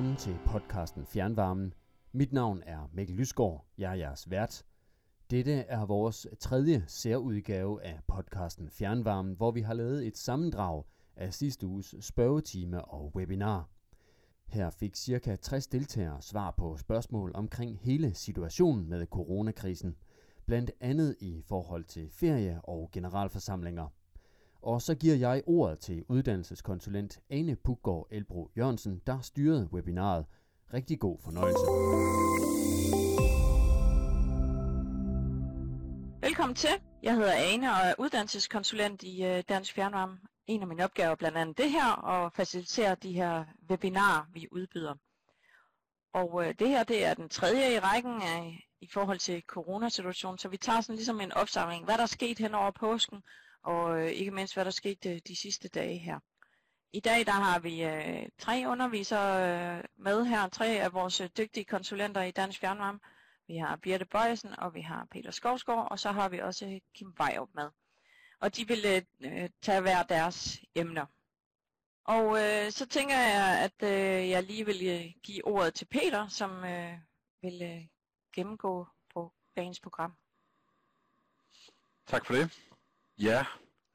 Velkommen til podcasten Fjernvarmen. Mit navn er Mikkel Lysgaard. Jeg er jeres vært. Dette er vores tredje særudgave af podcasten Fjernvarmen, hvor vi har lavet et sammendrag af sidste uges spørgetime og webinar. Her fik ca. 60 deltagere svar på spørgsmål omkring hele situationen med coronakrisen, blandt andet i forhold til ferie og generalforsamlinger. Og så giver jeg ordet til uddannelseskonsulent Ane Puggaard Elbro Jørgensen, der styrede webinaret. Rigtig god fornøjelse. Velkommen til. Jeg hedder Ane og er uddannelseskonsulent i øh, Dansk Fjernvarme. En af mine opgaver er blandt andet det her, og facilitere de her webinarer, vi udbyder. Og øh, det her det er den tredje i rækken af, i forhold til coronasituationen, så vi tager sådan ligesom en opsamling, hvad der er sket hen over påsken, og øh, ikke mindst hvad der skete øh, de sidste dage her. I dag der har vi øh, tre undervisere øh, med her, tre af vores øh, dygtige konsulenter i Dansk Fjernvarme. Vi har Birte Bøjsen, og vi har Peter Skovsgaard, og så har vi også øh, Kim Vejrup med. Og de vil øh, tage hver deres emner. Og øh, så tænker jeg, at øh, jeg lige vil øh, give ordet til Peter, som øh, vil øh, gennemgå på dagens program. Tak for det. Ja,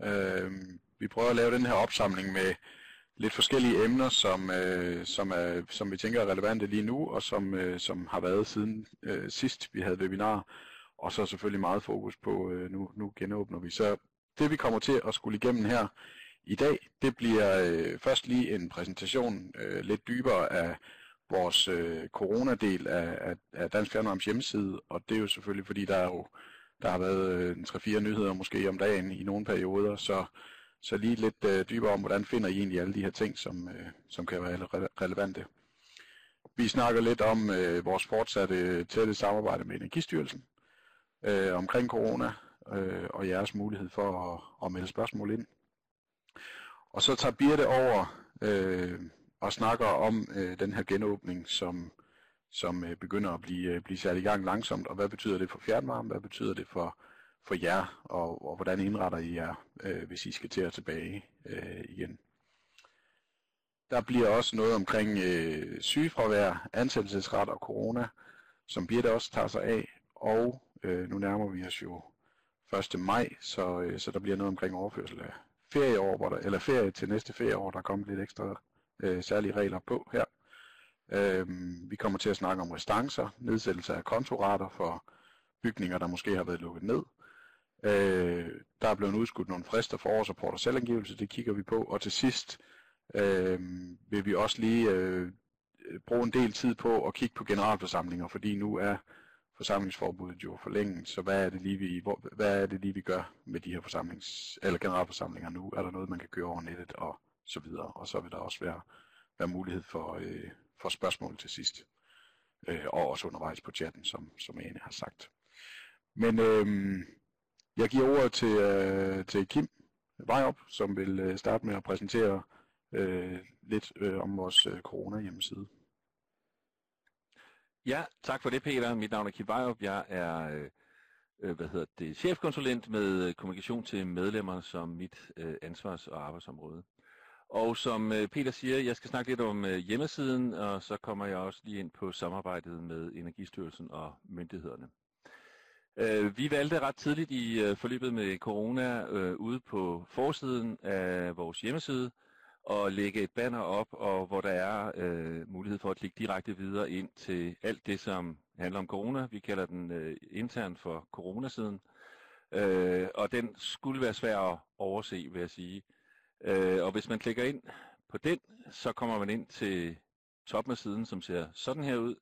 øh, vi prøver at lave den her opsamling med lidt forskellige emner, som, øh, som, er, som vi tænker er relevante lige nu, og som, øh, som har været siden øh, sidst vi havde webinar, og så selvfølgelig meget fokus på, øh, nu, nu genåbner vi. Så det vi kommer til at skulle igennem her i dag, det bliver øh, først lige en præsentation øh, lidt dybere af vores øh, coronadel af, af, af Dansk Fjernvarmes hjemmeside, og det er jo selvfølgelig fordi, der er jo der har været øh, 3-4 nyheder måske om dagen i nogle perioder, så, så lige lidt øh, dybere om, hvordan finder I egentlig alle de her ting, som, øh, som kan være re- relevante. Vi snakker lidt om øh, vores fortsatte tætte samarbejde med Energistyrelsen øh, omkring corona øh, og jeres mulighed for at, at melde spørgsmål ind. Og så tager Birte over øh, og snakker om øh, den her genåbning, som som øh, begynder at blive, øh, blive sat i gang langsomt, og hvad betyder det for fjernvarme, hvad betyder det for, for jer, og, og hvordan indretter I jer, øh, hvis I skal til at tilbage øh, igen. Der bliver også noget omkring øh, sygefravær, ansættelsesret og corona, som Birte også tager sig af, og øh, nu nærmer vi os jo 1. maj, så, øh, så der bliver noget omkring overførsel af ferieår, hvor der, eller ferie til næste ferieår, der kommer lidt ekstra øh, særlige regler på her. Øhm, vi kommer til at snakke om restancer, nedsættelse af kontorater for bygninger, der måske har været lukket ned. Øh, der er blevet udskudt nogle frister for årsrapport og selvangivelse, det kigger vi på. Og til sidst øh, vil vi også lige øh, bruge en del tid på at kigge på generalforsamlinger, fordi nu er forsamlingsforbuddet jo forlænget, så hvad er det lige vi, hvor, hvad er det lige vi gør med de her forsamlings, eller generalforsamlinger nu? Er der noget, man kan køre over nettet og så videre? Og så vil der også være, være mulighed for, øh, for spørgsmål til sidst. Øh, og også undervejs på chatten, som, som Ane har sagt. Men øh, jeg giver ordet til, øh, til Kim Vejrup, som vil øh, starte med at præsentere øh, lidt øh, om vores øh, corona-hjemmeside. Ja, tak for det Peter. Mit navn er Kim Vejrup. Jeg er øh, øh hvad hedder det, chefkonsulent med øh, kommunikation til medlemmer som mit øh, ansvars- og arbejdsområde. Og som øh, Peter siger, jeg skal snakke lidt om øh, hjemmesiden, og så kommer jeg også lige ind på samarbejdet med Energistyrelsen og myndighederne. Øh, vi valgte ret tidligt i forløbet med corona ude på forsiden af vores hjemmeside at lægge et banner op, og hvor der er øh, mulighed for at klikke direkte videre ind til alt det, som handler om corona. Vi kalder den øh, intern for coronasiden. Øh, og den skulle være svær at overse, vil jeg sige. Øh, og hvis man klikker ind på den, så kommer man ind til toppen af siden, som ser sådan her ud.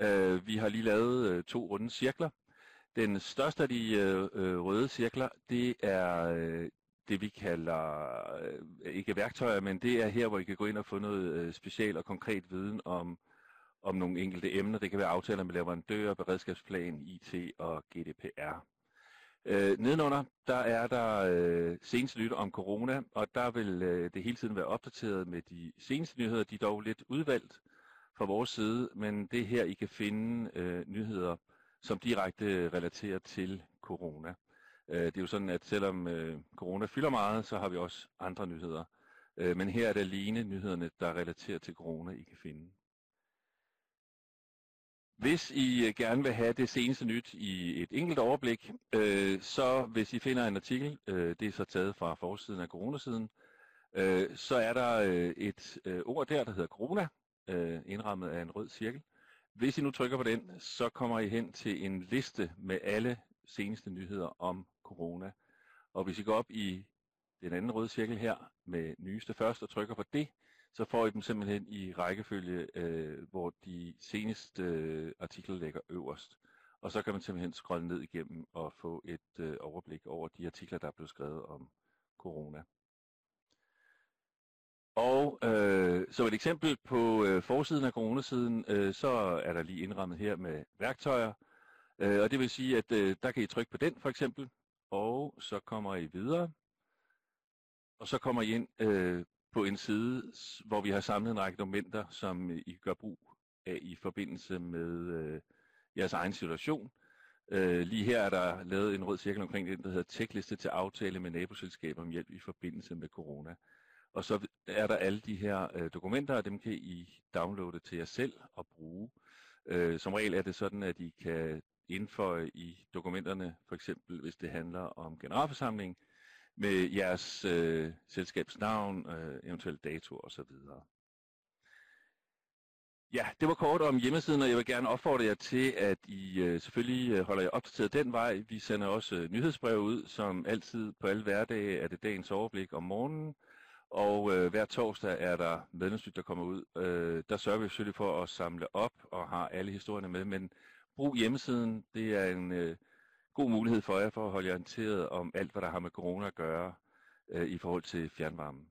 Øh, vi har lige lavet øh, to runde cirkler. Den største af de øh, øh, røde cirkler, det er øh, det vi kalder, øh, ikke værktøjer, men det er her, hvor I kan gå ind og få noget øh, special og konkret viden om, om nogle enkelte emner. Det kan være aftaler med leverandører, beredskabsplan, IT og GDPR. Øh, nedenunder, der er der øh, seneste nyt om corona, og der vil øh, det hele tiden være opdateret med de seneste nyheder. De er dog lidt udvalgt fra vores side, men det er her, I kan finde øh, nyheder, som direkte relaterer til corona. Øh, det er jo sådan, at selvom øh, corona fylder meget, så har vi også andre nyheder. Øh, men her er det alene nyhederne, der relaterer til corona, I kan finde. Hvis I øh, gerne vil have det seneste nyt i et enkelt overblik, øh, så hvis I finder en artikel, øh, det er så taget fra forsiden af coronasiden, øh, så er der øh, et øh, ord der, der hedder corona, øh, indrammet af en rød cirkel. Hvis I nu trykker på den, så kommer I hen til en liste med alle seneste nyheder om corona. Og hvis I går op i den anden røde cirkel her med nyeste først og trykker på det, så får I dem simpelthen i rækkefølge, øh, hvor de seneste øh, artikler ligger øverst. Og så kan man simpelthen scrolle ned igennem og få et øh, overblik over de artikler, der er blevet skrevet om corona. Og øh, som et eksempel på øh, forsiden af coronasiden, øh, så er der lige indrammet her med værktøjer. Øh, og det vil sige, at øh, der kan I trykke på den for eksempel, og så kommer I videre. Og så kommer I ind øh, på en side, hvor vi har samlet en række dokumenter, som øh, I gør brug af i forbindelse med øh, jeres egen situation. Øh, lige her er der lavet en rød cirkel omkring det, der hedder tjekliste til aftale med naboselskaber om hjælp i forbindelse med corona. Og så er der alle de her øh, dokumenter, og dem kan I downloade til jer selv og bruge. Øh, som regel er det sådan, at I kan indføje i dokumenterne, for eksempel hvis det handler om generalforsamling, med jeres øh, selskabsnavn, øh, eventuelle dato osv. Ja, det var kort om hjemmesiden, og jeg vil gerne opfordre jer til, at I øh, selvfølgelig øh, holder jer opdateret den vej. Vi sender også øh, nyhedsbrev ud, som altid på alle hverdage er det dagens overblik om morgenen. Og øh, hver torsdag er der medlemsnyt, der kommer ud. Øh, der sørger vi selvfølgelig for at samle op og har alle historierne med, men brug hjemmesiden. Det er en øh, god mulighed for jer for at holde jer orienteret om alt, hvad der har med corona at gøre øh, i forhold til fjernvarmen.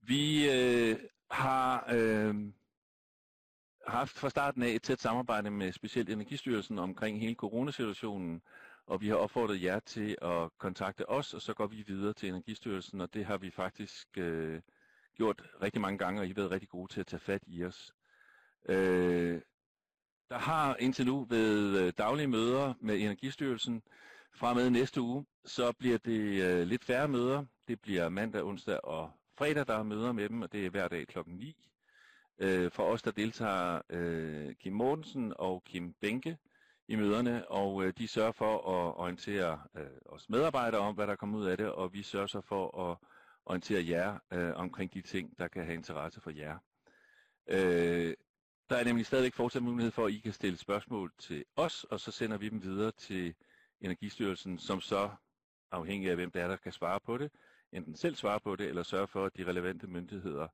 Vi øh, har øh, haft fra starten af et tæt samarbejde med specielt Energistyrelsen omkring hele coronasituationen, og vi har opfordret jer til at kontakte os, og så går vi videre til Energistyrelsen, og det har vi faktisk øh, gjort rigtig mange gange, og I har været rigtig gode til at tage fat i os. Øh, der har indtil nu ved øh, daglige møder med Energistyrelsen. Fra med næste uge, så bliver det øh, lidt færre møder. Det bliver mandag, onsdag og fredag, der er møder med dem, og det er hver dag klokken 9. Øh, for os, der deltager Kim Mortensen og Kim Benke i møderne, og de sørger for at orientere os medarbejdere om, hvad der kommer ud af det, og vi sørger så for at orientere jer omkring de ting, der kan have interesse for jer. Øh, der er nemlig stadigvæk fortsat mulighed for, at I kan stille spørgsmål til os, og så sender vi dem videre til Energistyrelsen, som så, afhængig af hvem det er, der kan svare på det, enten selv svare på det, eller sørge for, at de relevante myndigheder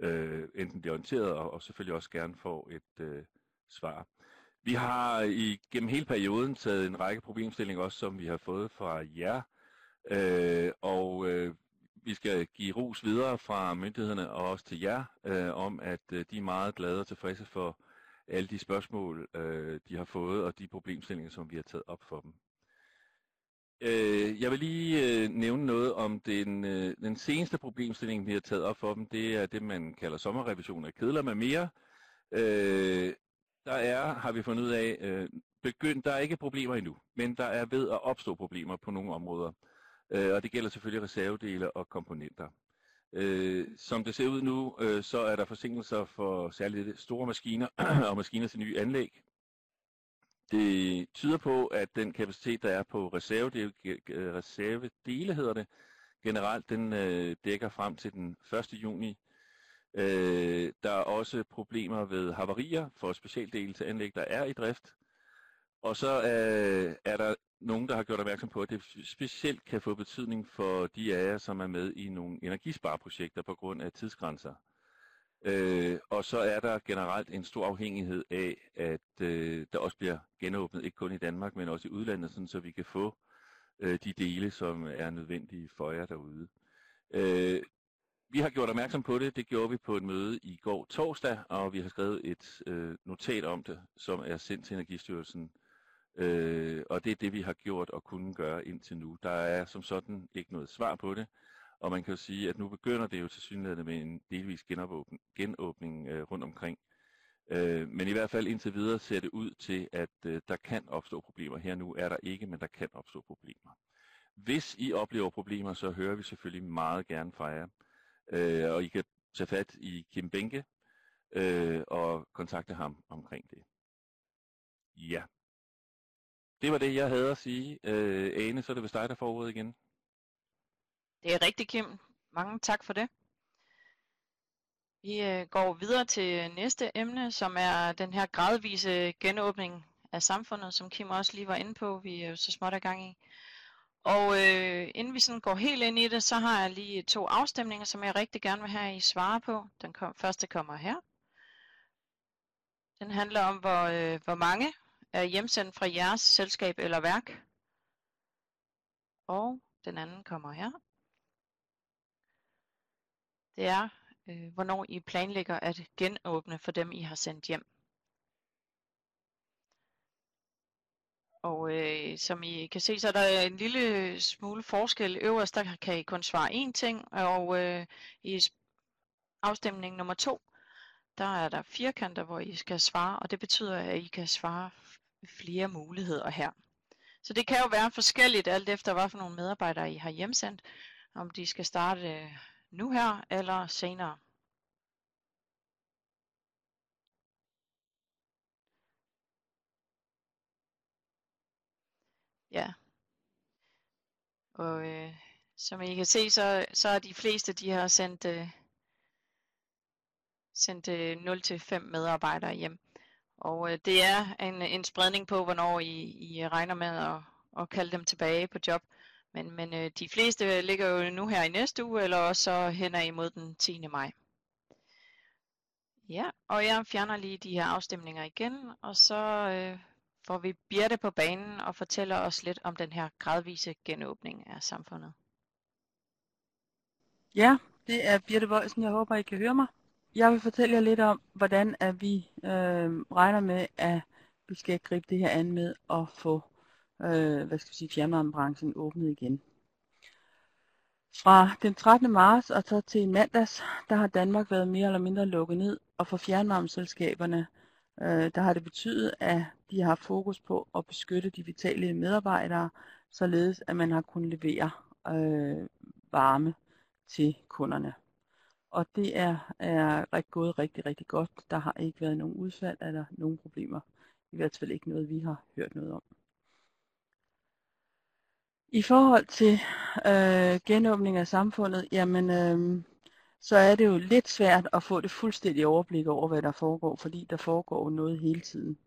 øh, enten bliver orienteret, og, og selvfølgelig også gerne får et øh, svar. Vi har i gennem hele perioden taget en række problemstillinger også, som vi har fået fra jer, øh, og øh, vi skal give ros videre fra myndighederne og også til jer, øh, om at øh, de er meget glade og tilfredse for alle de spørgsmål, øh, de har fået, og de problemstillinger, som vi har taget op for dem. Øh, jeg vil lige øh, nævne noget om den, øh, den seneste problemstilling, vi har taget op for dem. Det er det, man kalder sommerrevision af kedler med mere. Øh, der er, har vi fundet ud af, øh, begynd, der er ikke problemer endnu, men der er ved at opstå problemer på nogle områder. Øh, og det gælder selvfølgelig reservedele og komponenter. Øh, som det ser ud nu, øh, så er der forsinkelser for særligt store maskiner og maskiner til nye anlæg. Det tyder på, at den kapacitet, der er på reservedele, øh, reservedele hedder det, generelt den øh, dækker frem til den 1. juni. Øh, der er også problemer ved havarier for specialdele til anlæg, der er i drift. Og så øh, er der nogen, der har gjort opmærksom på, at det specielt kan få betydning for de af jer, som er med i nogle energispareprojekter på grund af tidsgrænser. Øh, og så er der generelt en stor afhængighed af, at øh, der også bliver genåbnet, ikke kun i Danmark, men også i udlandet, sådan, så vi kan få øh, de dele, som er nødvendige for jer derude. Øh, vi har gjort opmærksom på det. Det gjorde vi på et møde i går torsdag, og vi har skrevet et øh, notat om det, som er sendt til Energistyrelsen Øh, og det er det, vi har gjort og kunne gøre indtil nu. Der er som sådan ikke noget svar på det, og man kan jo sige, at nu begynder det jo til synligheden med en delvis genåbning, genåbning øh, rundt omkring. Øh, men i hvert fald indtil videre ser det ud til, at øh, der kan opstå problemer. Her nu er der ikke, men der kan opstå problemer. Hvis I oplever problemer, så hører vi selvfølgelig meget gerne fra jer. Øh, og I kan tage fat i Kim Benke, øh, og kontakte ham omkring det. Ja. Det var det, jeg havde at sige. Øh, Ane, så er det vist dig, der får ordet igen. Det er rigtigt, Kim. Mange tak for det. Vi øh, går videre til næste emne, som er den her gradvise genåbning af samfundet, som Kim også lige var inde på, vi er jo så småt i gang i. Og øh, inden vi sådan går helt ind i det, så har jeg lige to afstemninger, som jeg rigtig gerne vil have, I svare på. Den kom, første kommer her. Den handler om, hvor, øh, hvor mange er hjemsendt fra jeres selskab eller værk. Og den anden kommer her. Det er, øh, hvornår I planlægger at genåbne for dem, I har sendt hjem. Og øh, som I kan se, så er der en lille smule forskel. Øverst der kan I kun svare én ting, og øh, i afstemning nummer to, der er der firkanter, hvor I skal svare, og det betyder, at I kan svare flere muligheder her. Så det kan jo være forskelligt, alt efter hvad for nogle medarbejdere I har hjemsendt, om de skal starte øh, nu her eller senere. Ja. Og øh, som I kan se, så, så er de fleste, de har sendt, øh, sendt øh, 0-5 medarbejdere hjem. Og øh, det er en, en spredning på, hvornår I, I regner med at, at kalde dem tilbage på job. Men, men øh, de fleste øh, ligger jo nu her i næste uge, eller også så hen imod den 10. maj. Ja, og jeg fjerner lige de her afstemninger igen, og så øh, får vi Birte på banen og fortæller os lidt om den her gradvise genåbning af samfundet. Ja, det er Birte Bøjsen. Jeg håber, I kan høre mig. Jeg vil fortælle jer lidt om, hvordan at vi øh, regner med, at vi skal gribe det her an med at få øh, hvad skal vi sige, fjernvarmebranchen åbnet igen. Fra den 13. marts og så til mandags, der har Danmark været mere eller mindre lukket ned, og for fjernvarmeselskaberne, øh, der har det betydet, at de har fokus på at beskytte de vitale medarbejdere, således at man har kunnet levere øh, varme til kunderne. Og det er, er gået rigtig, rigtig godt. Der har ikke været nogen udfald eller nogen problemer. I hvert fald ikke noget, vi har hørt noget om. I forhold til øh, genåbning af samfundet, jamen, øh, så er det jo lidt svært at få det fuldstændige overblik over, hvad der foregår, fordi der foregår noget hele tiden.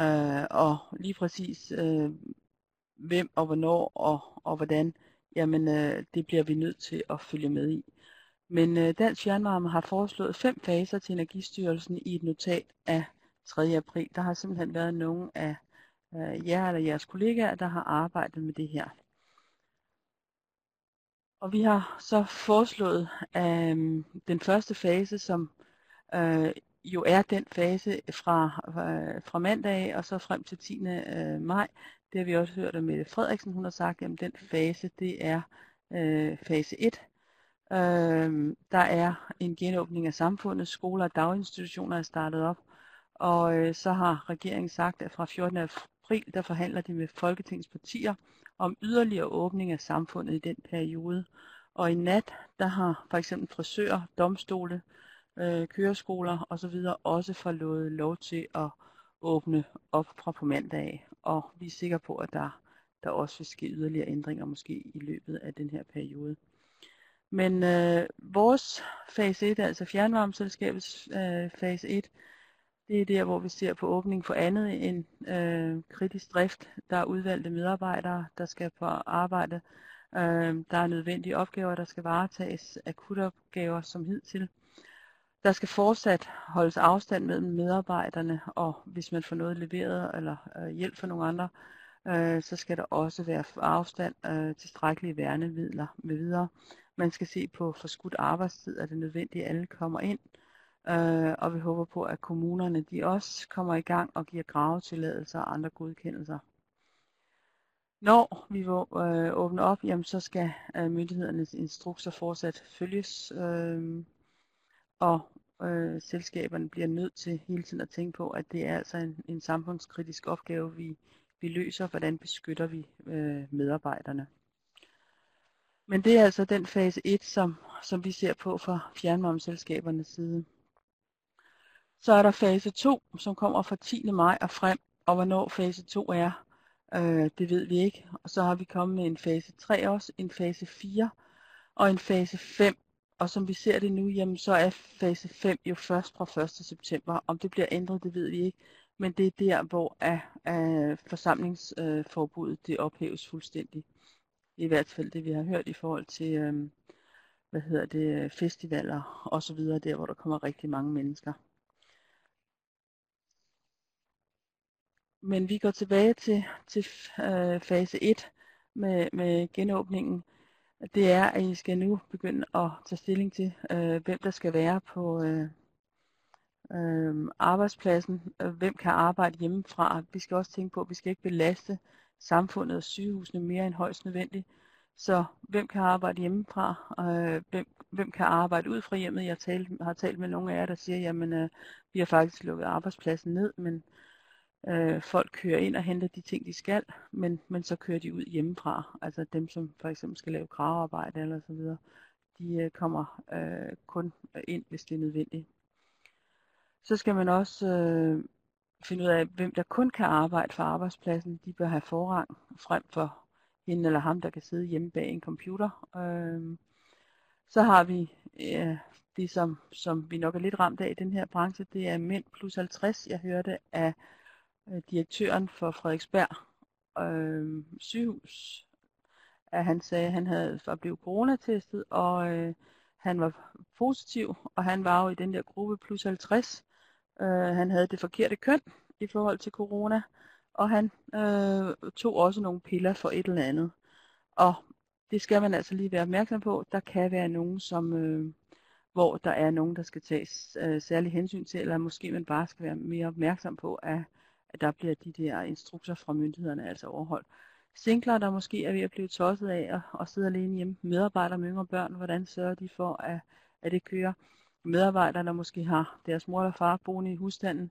Øh, og lige præcis øh, hvem og hvornår og, og hvordan, jamen øh, det bliver vi nødt til at følge med i. Men øh, Dansk Fjernvarme har foreslået fem faser til Energistyrelsen i et notat af 3. april. Der har simpelthen været nogen af øh, jer eller jeres kollegaer, der har arbejdet med det her. Og vi har så foreslået øh, den første fase, som øh, jo er den fase fra, øh, fra mandag og så frem til 10. Øh, maj. Det har vi også hørt af Mette Frederiksen, hun har sagt, at den fase, det er øh, fase 1. Øh, der er en genåbning af samfundet, skoler og daginstitutioner er startet op, og øh, så har regeringen sagt, at fra 14. april, der forhandler de med Folketingets partier om yderligere åbning af samfundet i den periode. Og i nat, der har for eksempel frisører, domstole, øh, køreskoler osv. også forlået lov til at åbne op fra på mandag. Og vi er sikre på, at der, der også vil ske yderligere ændringer måske i løbet af den her periode. Men øh, vores fase 1, altså fjernvarmeselskabets øh, fase 1, det er der, hvor vi ser på åbning for andet end øh, kritisk drift. Der er udvalgte medarbejdere, der skal på arbejde. Øh, der er nødvendige opgaver, der skal varetages, akutopgaver som hidtil. Der skal fortsat holdes afstand mellem medarbejderne, og hvis man får noget leveret eller øh, hjælp fra nogle andre, øh, så skal der også være afstand, øh, tilstrækkelige værnemidler med videre. Man skal se på forskudt arbejdstid, er det nødvendigt, at alle kommer ind. Øh, og vi håber på, at kommunerne de også kommer i gang og giver gravetilladelser og andre godkendelser. Når vi øh, åbner op, jamen, så skal øh, myndighedernes instrukser fortsat følges, øh, og øh, selskaberne bliver nødt til hele tiden at tænke på, at det er altså en, en samfundskritisk opgave, vi, vi løser. Hvordan beskytter vi øh, medarbejderne? Men det er altså den fase 1, som, som vi ser på fra fjernvarmeselskabernes side. Så er der fase 2, som kommer fra 10. maj og frem, og hvornår fase 2 er, øh, det ved vi ikke. Og så har vi kommet med en fase 3 også, en fase 4 og en fase 5. Og som vi ser det nu, jamen, så er fase 5 jo først fra 1. september. Om det bliver ændret, det ved vi ikke. Men det er der, hvor er, er forsamlingsforbuddet det ophæves fuldstændig. I hvert fald det, vi har hørt i forhold til øh, hvad hedder det, festivaler og så videre, der hvor der kommer rigtig mange mennesker. Men vi går tilbage til, til øh, fase 1 med, med genåbningen. Det er, at I skal nu begynde at tage stilling til, øh, hvem der skal være på øh, øh, arbejdspladsen. Hvem kan arbejde hjemmefra. Vi skal også tænke på, at vi skal ikke belaste samfundet og sygehusene mere end højst nødvendigt. Så hvem kan arbejde hjemmefra? Øh, hvem, hvem kan arbejde ud fra hjemmet? Jeg talt, har talt med nogle af jer, der siger, jamen øh, vi har faktisk lukket arbejdspladsen ned, men øh, folk kører ind og henter de ting, de skal, men, men så kører de ud hjemmefra. Altså dem, som for eksempel skal lave gravearbejde eller så videre, de øh, kommer øh, kun ind, hvis det er nødvendigt. Så skal man også øh, finde ud af, hvem der kun kan arbejde for arbejdspladsen. De bør have forrang frem for hende eller ham, der kan sidde hjemme bag en computer. Øh, så har vi øh, det, som, som vi nok er lidt ramt af i den her branche, det er mænd plus 50. Jeg hørte af øh, direktøren for Frederiksberg øh, sygehus, at han sagde, at han havde blevet coronatestet, og øh, han var positiv, og han var jo i den der gruppe plus 50. Øh, han havde det forkerte køn i forhold til corona, og han øh, tog også nogle piller for et eller andet. Og det skal man altså lige være opmærksom på. Der kan være nogen, som, øh, hvor der er nogen, der skal tages øh, særlig hensyn til, eller måske man bare skal være mere opmærksom på, at, at der bliver de der instrukser fra myndighederne altså overholdt. Singler, der måske er ved at blive tosset af og, og sidde alene hjemme, medarbejdere med yngre børn, hvordan sørger de for, at, at det kører? Medarbejdere, der måske har deres mor eller far boende i husstanden,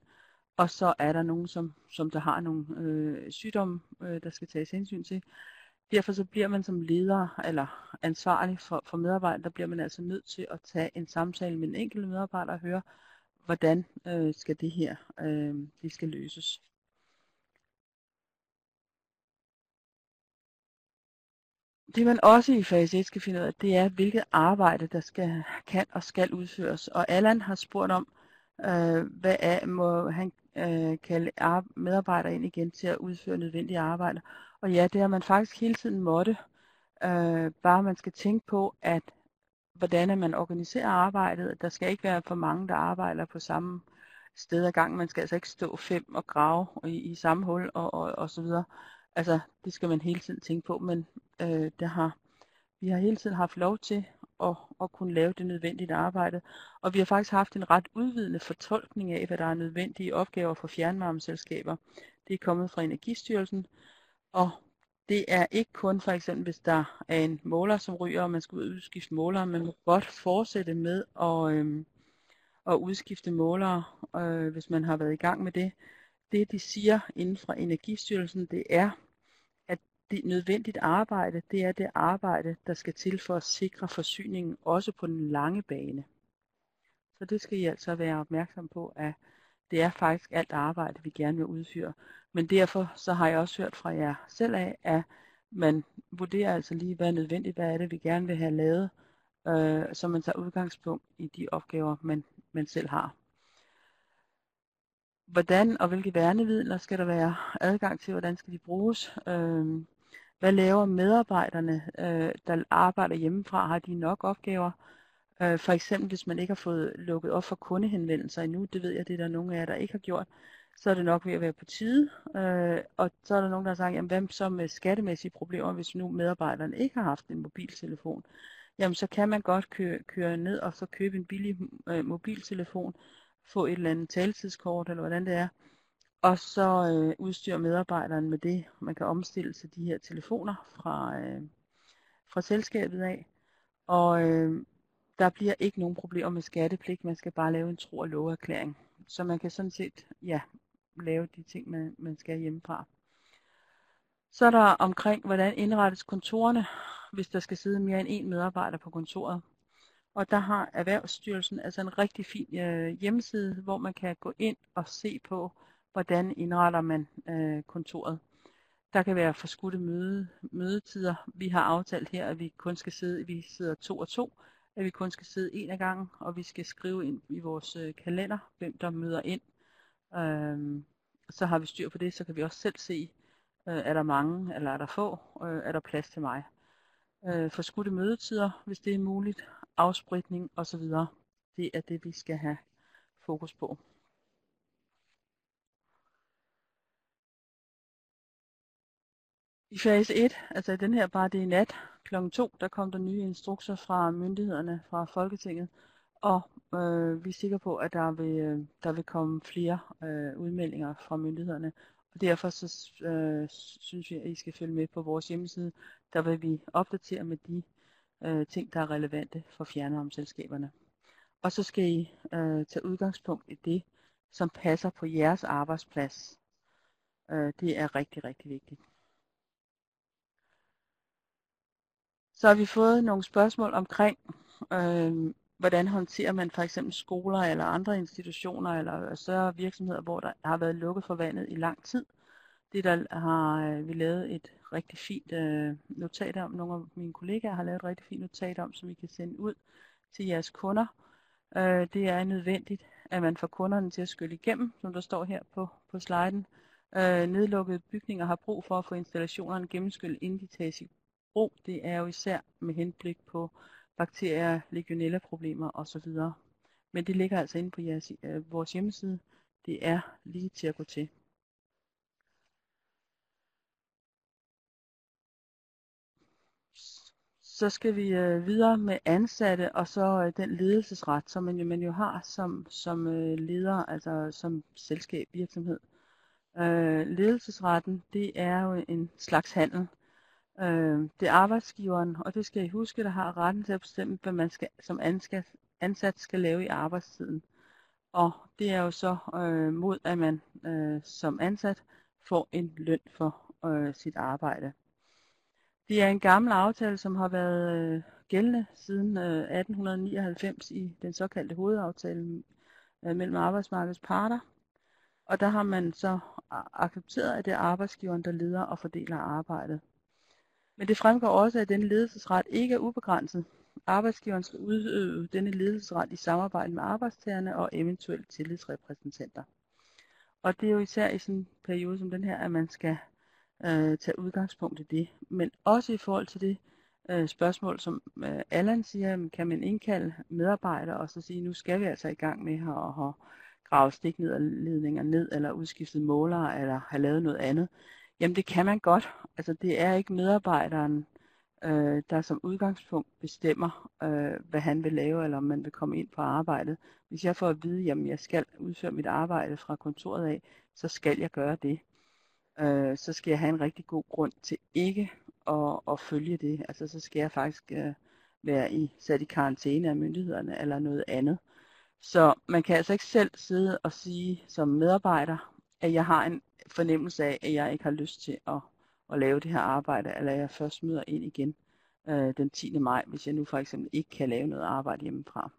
og så er der nogen, som, som der har nogle øh, sygdomme, øh, der skal tages hensyn til. Derfor så bliver man som leder eller ansvarlig for, for medarbejdere, der bliver man altså nødt til at tage en samtale med en enkelt medarbejder og høre, hvordan øh, skal det her øh, det skal løses. Det man også i fase 1 skal finde ud af, det er, hvilket arbejde, der skal, kan og skal udføres. Og Allan har spurgt om, øh, hvad er, må han øh, kalde medarbejdere ind igen til at udføre nødvendige arbejde. Og ja, det har man faktisk hele tiden måtte. Øh, bare man skal tænke på, at hvordan man organiserer arbejdet. Der skal ikke være for mange, der arbejder på samme sted ad gang. Man skal altså ikke stå fem og grave i, i samme hul og, og, og så videre. Altså, det skal man hele tiden tænke på, men øh, der har, vi har hele tiden haft lov til at, at kunne lave det nødvendige arbejde. Og vi har faktisk haft en ret udvidende fortolkning af, hvad der er nødvendige opgaver for fjernvarmeselskaber. Det er kommet fra Energistyrelsen, og det er ikke kun for eksempel, hvis der er en måler, som ryger, og man skal udskifte måler. Man må godt fortsætte med at, øh, at udskifte målere, øh, hvis man har været i gang med det. Det, de siger inden fra Energistyrelsen, det er, det nødvendigt arbejde, det er det arbejde, der skal til for at sikre forsyningen, også på den lange bane. Så det skal I altså være opmærksom på, at det er faktisk alt arbejde, vi gerne vil udføre. Men derfor så har jeg også hørt fra jer selv af, at man vurderer altså lige, hvad er nødvendigt, hvad er det, vi gerne vil have lavet, øh, så man tager udgangspunkt i de opgaver, man, man selv har. Hvordan og hvilke værnemidler skal der være adgang til, hvordan skal de bruges? Øh, hvad laver medarbejderne, øh, der arbejder hjemmefra? Har de nok opgaver? Øh, for eksempel, hvis man ikke har fået lukket op for kundehenvendelser endnu, det ved jeg, det er der nogle af jer, der ikke har gjort, så er det nok ved at være på tide. Øh, og så er der nogen, der har sagt, jamen hvad så med skattemæssige problemer, hvis nu medarbejderne ikke har haft en mobiltelefon? Jamen så kan man godt køre, køre ned og så købe en billig øh, mobiltelefon, få et eller andet taletidskort, eller hvordan det er, og så øh, udstyre medarbejderen med det. Man kan omstille til de her telefoner fra, øh, fra selskabet af. Og øh, der bliver ikke nogen problemer med skattepligt, man skal bare lave en tro- og loverklæring. Så man kan sådan set ja, lave de ting, man, man skal hjemmefra. Så er der omkring, hvordan indrettes kontorerne, hvis der skal sidde mere end en medarbejder på kontoret. Og der har Erhvervsstyrelsen altså en rigtig fin øh, hjemmeside, hvor man kan gå ind og se på, hvordan indretter man øh, kontoret. Der kan være forskudte møde, mødetider. Vi har aftalt her, at vi kun skal sidde, vi sidder to og to, at vi kun skal sidde en af gangen, og vi skal skrive ind i vores øh, kalender, hvem der møder ind. Øhm, så har vi styr på det, så kan vi også selv se, øh, er der mange, eller er der få, øh, er der plads til mig. Øh, forskudte mødetider, hvis det er muligt, afspritning osv. Det er det, vi skal have fokus på. I fase 1, altså den her bare det er nat, kl. 2, der kom der nye instrukser fra myndighederne, fra Folketinget, og øh, vi er sikre på, at der vil, øh, der vil komme flere øh, udmeldinger fra myndighederne. Og derfor så øh, synes vi, at I skal følge med på vores hjemmeside. Der vil vi opdatere med de øh, ting, der er relevante for fjernvarmeselskaberne. Og så skal I øh, tage udgangspunkt i det, som passer på jeres arbejdsplads. Øh, det er rigtig, rigtig vigtigt. Så har vi fået nogle spørgsmål omkring, øh, hvordan håndterer man for eksempel skoler eller andre institutioner eller større virksomheder, hvor der har været lukket for vandet i lang tid. Det der har øh, vi lavet et rigtig fint øh, notat om. Nogle af mine kollegaer har lavet et rigtig fint notat om, som I kan sende ud til jeres kunder. Øh, det er nødvendigt, at man får kunderne til at skylle igennem, som der står her på, på sliden. Øh, nedlukkede bygninger har brug for at få installationerne gennemskyllet, inden de tages i brug. Det er jo især med henblik på bakterier, legionella-problemer osv. Men det ligger altså inde på jeres, øh, vores hjemmeside. Det er lige til at gå til. Så skal vi øh, videre med ansatte og så øh, den ledelsesret, som man jo, man jo har som, som øh, leder, altså som selskab, virksomhed. Øh, ledelsesretten, det er jo en slags handel. Øh, det er arbejdsgiveren, og det skal I huske, der har retten til at bestemme, hvad man skal, som ansat skal lave i arbejdstiden. Og det er jo så øh, mod, at man øh, som ansat får en løn for øh, sit arbejde. Det er en gammel aftale, som har været øh, gældende siden øh, 1899 i den såkaldte hovedaftale øh, mellem arbejdsmarkedets parter. Og der har man så accepteret, at det er arbejdsgiveren, der leder og fordeler arbejdet. Men det fremgår også, at denne ledelsesret ikke er ubegrænset. Arbejdsgiveren skal udøve denne ledelsesret i samarbejde med arbejdstagerne og eventuelt tillidsrepræsentanter. Og det er jo især i sådan en periode som den her, at man skal øh, tage udgangspunkt i det. Men også i forhold til det øh, spørgsmål, som øh, Allan siger, kan man indkalde medarbejdere og så sige, nu skal vi altså i gang med at have gravet stiknederledninger ned, eller udskiftet målere, eller have lavet noget andet. Jamen det kan man godt. Altså det er ikke medarbejderen, øh, der som udgangspunkt bestemmer, øh, hvad han vil lave, eller om man vil komme ind på arbejdet. Hvis jeg får at vide, at jeg skal udføre mit arbejde fra kontoret af, så skal jeg gøre det. Øh, så skal jeg have en rigtig god grund til ikke at, at følge det. Altså så skal jeg faktisk øh, være i, sat i karantæne af myndighederne eller noget andet. Så man kan altså ikke selv sidde og sige som medarbejder, at jeg har en fornemmelse af, at jeg ikke har lyst til at, at lave det her arbejde, eller jeg først møder ind igen øh, den 10. maj, hvis jeg nu for eksempel ikke kan lave noget arbejde hjemmefra.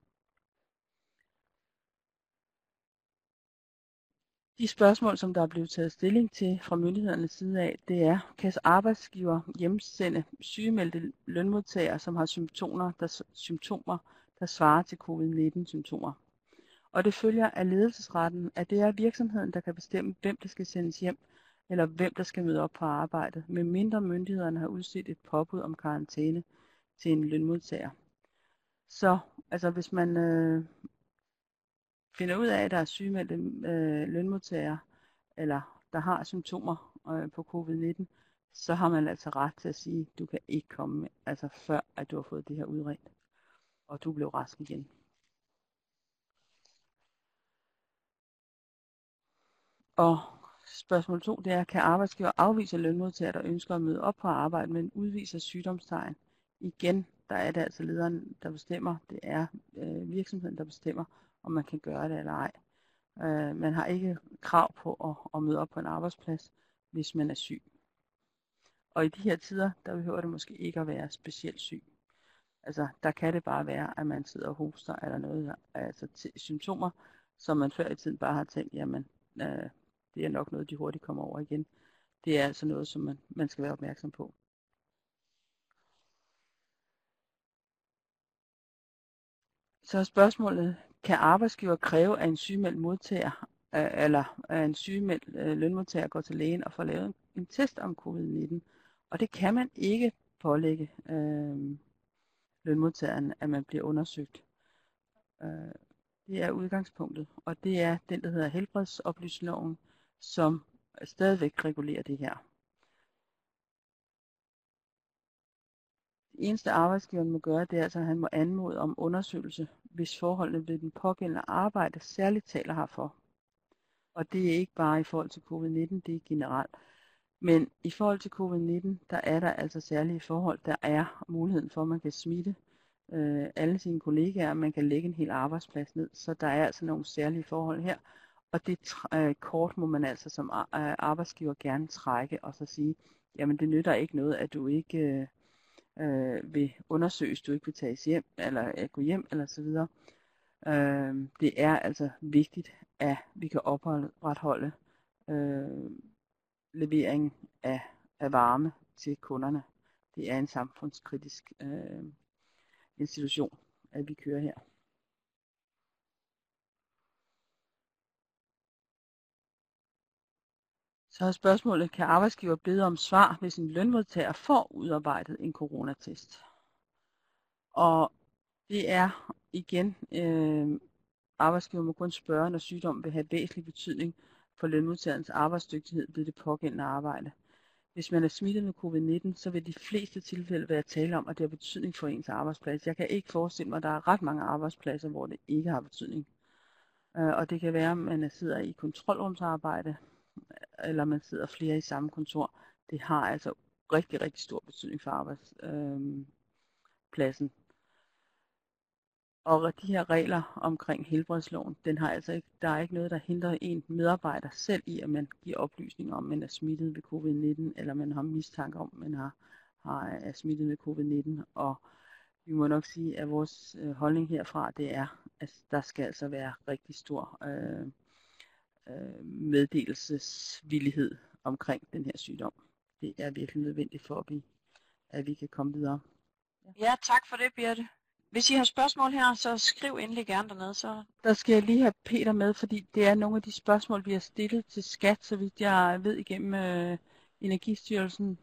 De spørgsmål, som der er blevet taget stilling til fra myndighedernes side af, det er, kan arbejdsgiver hjemsende sygemeldte lønmodtagere, som har symptomer, der, symptomer, der svarer til covid-19-symptomer. Og det følger af ledelsesretten, at det er virksomheden, der kan bestemme, hvem der skal sendes hjem, eller hvem der skal møde op på arbejdet, medmindre myndighederne har udstedt et påbud om karantæne til en lønmodtager. Så altså hvis man øh, finder ud af, at der er sygemeldte øh, lønmodtagere, eller der har symptomer øh, på covid-19, så har man altså ret til at sige, at du kan ikke komme, altså før at du har fået det her udredt, og du blev rask igen. Og spørgsmål 2, det er, kan arbejdsgiver afvise lønmodtagere, der ønsker at møde op på arbejde, men udviser sygdomstegn? Igen, der er det altså lederen, der bestemmer. Det er øh, virksomheden, der bestemmer, om man kan gøre det eller ej. Øh, man har ikke krav på at, at møde op på en arbejdsplads, hvis man er syg. Og i de her tider, der behøver det måske ikke at være specielt syg. Altså, der kan det bare være, at man sidder og hoster eller noget, altså symptomer, som man før i tiden bare har tænkt, jamen, øh, det er nok noget, de hurtigt kommer over igen. Det er altså noget, som man, man skal være opmærksom på. Så er spørgsmålet, kan arbejdsgiver kræve, at en sygemeldt modtager, øh, eller at en sygemeldt øh, lønmodtager går til lægen og får lavet en test om covid-19? Og det kan man ikke pålægge øh, lønmodtageren, at man bliver undersøgt. Øh, det er udgangspunktet, og det er den, der hedder helbredsoplysningsloven, som stadigvæk regulerer det her. Det eneste arbejdsgiveren må gøre, det er altså, at han må anmode om undersøgelse, hvis forholdene ved den pågældende arbejde særligt taler herfor. Og det er ikke bare i forhold til covid-19, det er generelt. Men i forhold til covid-19, der er der altså særlige forhold. Der er muligheden for, at man kan smitte øh, alle sine kollegaer, man kan lægge en hel arbejdsplads ned. Så der er altså nogle særlige forhold her. Og det øh, kort må man altså som øh, arbejdsgiver gerne trække og så sige, jamen det nytter ikke noget, at du ikke øh, øh, vil undersøges, du ikke vil tages hjem, eller øh, gå hjem, eller så videre. Øh, det er altså vigtigt, at vi kan opretholde øh, levering af, af varme til kunderne. Det er en samfundskritisk øh, institution, at vi kører her. Så er spørgsmålet, kan arbejdsgiver bede om svar, hvis en lønmodtager får udarbejdet en coronatest? Og det er igen, øh, arbejdsgiver må kun spørge, når sygdom vil have væsentlig betydning for lønmodtagerens arbejdsdygtighed ved det pågældende arbejde. Hvis man er smittet med covid-19, så vil de fleste tilfælde være tale om, at det har betydning for ens arbejdsplads. Jeg kan ikke forestille mig, at der er ret mange arbejdspladser, hvor det ikke har betydning. Øh, og det kan være, at man sidder i kontrolrumsarbejde, eller man sidder flere i samme kontor. Det har altså rigtig, rigtig stor betydning for arbejdspladsen. Øh, og de her regler omkring helbredsloven, den har altså ikke, der er ikke noget, der hindrer en medarbejder selv i, at man giver oplysninger om, at man er smittet ved covid-19, eller man har mistanke om, at man har, har, er smittet med covid-19. Og vi må nok sige, at vores øh, holdning herfra, det er, at der skal altså være rigtig stor øh, øh, meddelelsesvillighed omkring den her sygdom. Det er virkelig nødvendigt for, at vi, at vi kan komme videre. Ja. ja, tak for det, Birte. Hvis I har spørgsmål her, så skriv endelig gerne dernede. Så... Der skal jeg lige have Peter med, fordi det er nogle af de spørgsmål, vi har stillet til skat, så vidt jeg ved igennem øh, Energistyrelsen.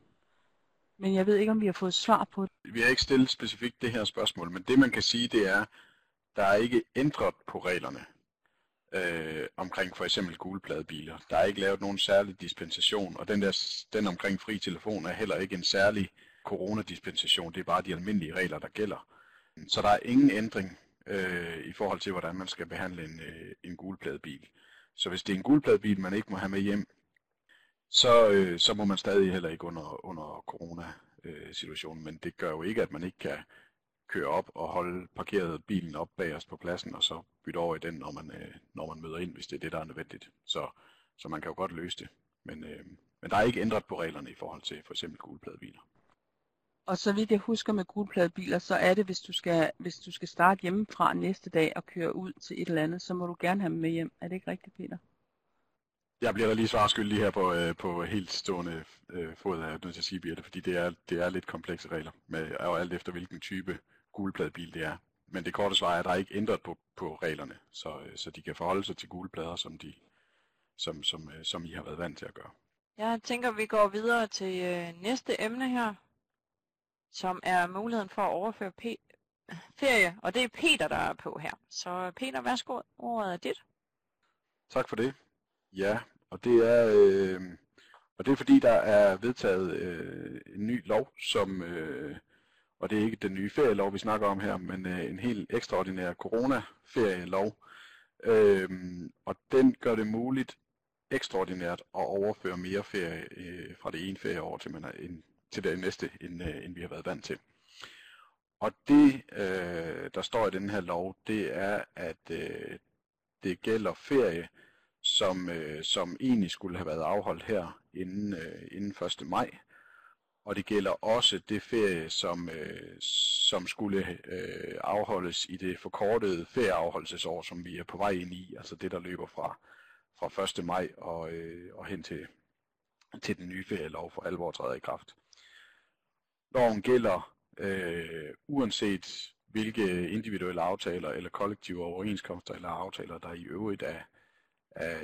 Men jeg ved ikke, om vi har fået svar på det. Vi har ikke stillet specifikt det her spørgsmål, men det man kan sige, det er, der er ikke ændret på reglerne øh, omkring for eksempel gulpladebiler. Der er ikke lavet nogen særlig dispensation, og den, der, den omkring fri telefon er heller ikke en særlig coronadispensation. Det er bare de almindelige regler, der gælder. Så der er ingen ændring øh, i forhold til, hvordan man skal behandle en, øh, en gulpladebil. Så hvis det er en gulpladebil, man ikke må have med hjem, så, øh, så må man stadig heller ikke under, under corona-situationen. Men det gør jo ikke, at man ikke kan køre op og holde parkeret bilen op bag os på pladsen, og så bytte over i den, når man, øh, når man møder ind, hvis det er det, der er nødvendigt. Så, så man kan jo godt løse det. Men, øh, men der er ikke ændret på reglerne i forhold til for eksempel gulpladebiler. Og så vidt jeg husker med gulpladebiler, så er det, hvis du, skal, hvis du skal starte hjemmefra næste dag og køre ud til et eller andet, så må du gerne have dem med hjem. Er det ikke rigtigt, Peter? Jeg bliver da lige svarskyldig her på, øh, på helt stående øh, fod af nødt til at sige, Birte, fordi det er, det er lidt komplekse regler, med, og alt efter hvilken type gulpladebil det er. Men det korte svar er, at der er ikke ændret på, på reglerne, så, øh, så de kan forholde sig til gulplader, som, de, som, som, øh, som I har været vant til at gøre. Jeg tænker, vi går videre til øh, næste emne her, som er muligheden for at overføre p- ferie, og det er Peter, der er på her. Så Peter, værsgo, ordet er dit. Tak for det. Ja, og det er, øh, og det er fordi, der er vedtaget øh, en ny lov, som, øh, og det er ikke den nye ferielov, vi snakker om her, men øh, en helt ekstraordinær corona-ferielov. Øhm, og den gør det muligt ekstraordinært at overføre mere ferie øh, fra det ene ferieår til, man er, en, til det næste, end, øh, end vi har været vant til. Og det, øh, der står i den her lov, det er, at øh, det gælder ferie, som, øh, som egentlig skulle have været afholdt her inden, øh, inden 1. maj, og det gælder også det ferie, som, øh, som skulle øh, afholdes i det forkortede ferieafholdelsesår, som vi er på vej ind i, altså det, der løber fra, fra 1. maj og, øh, og hen til, til den nye ferielov for alvor træder i kraft. Loven gælder øh, uanset hvilke individuelle aftaler eller kollektive overenskomster eller aftaler, der i øvrigt er, er,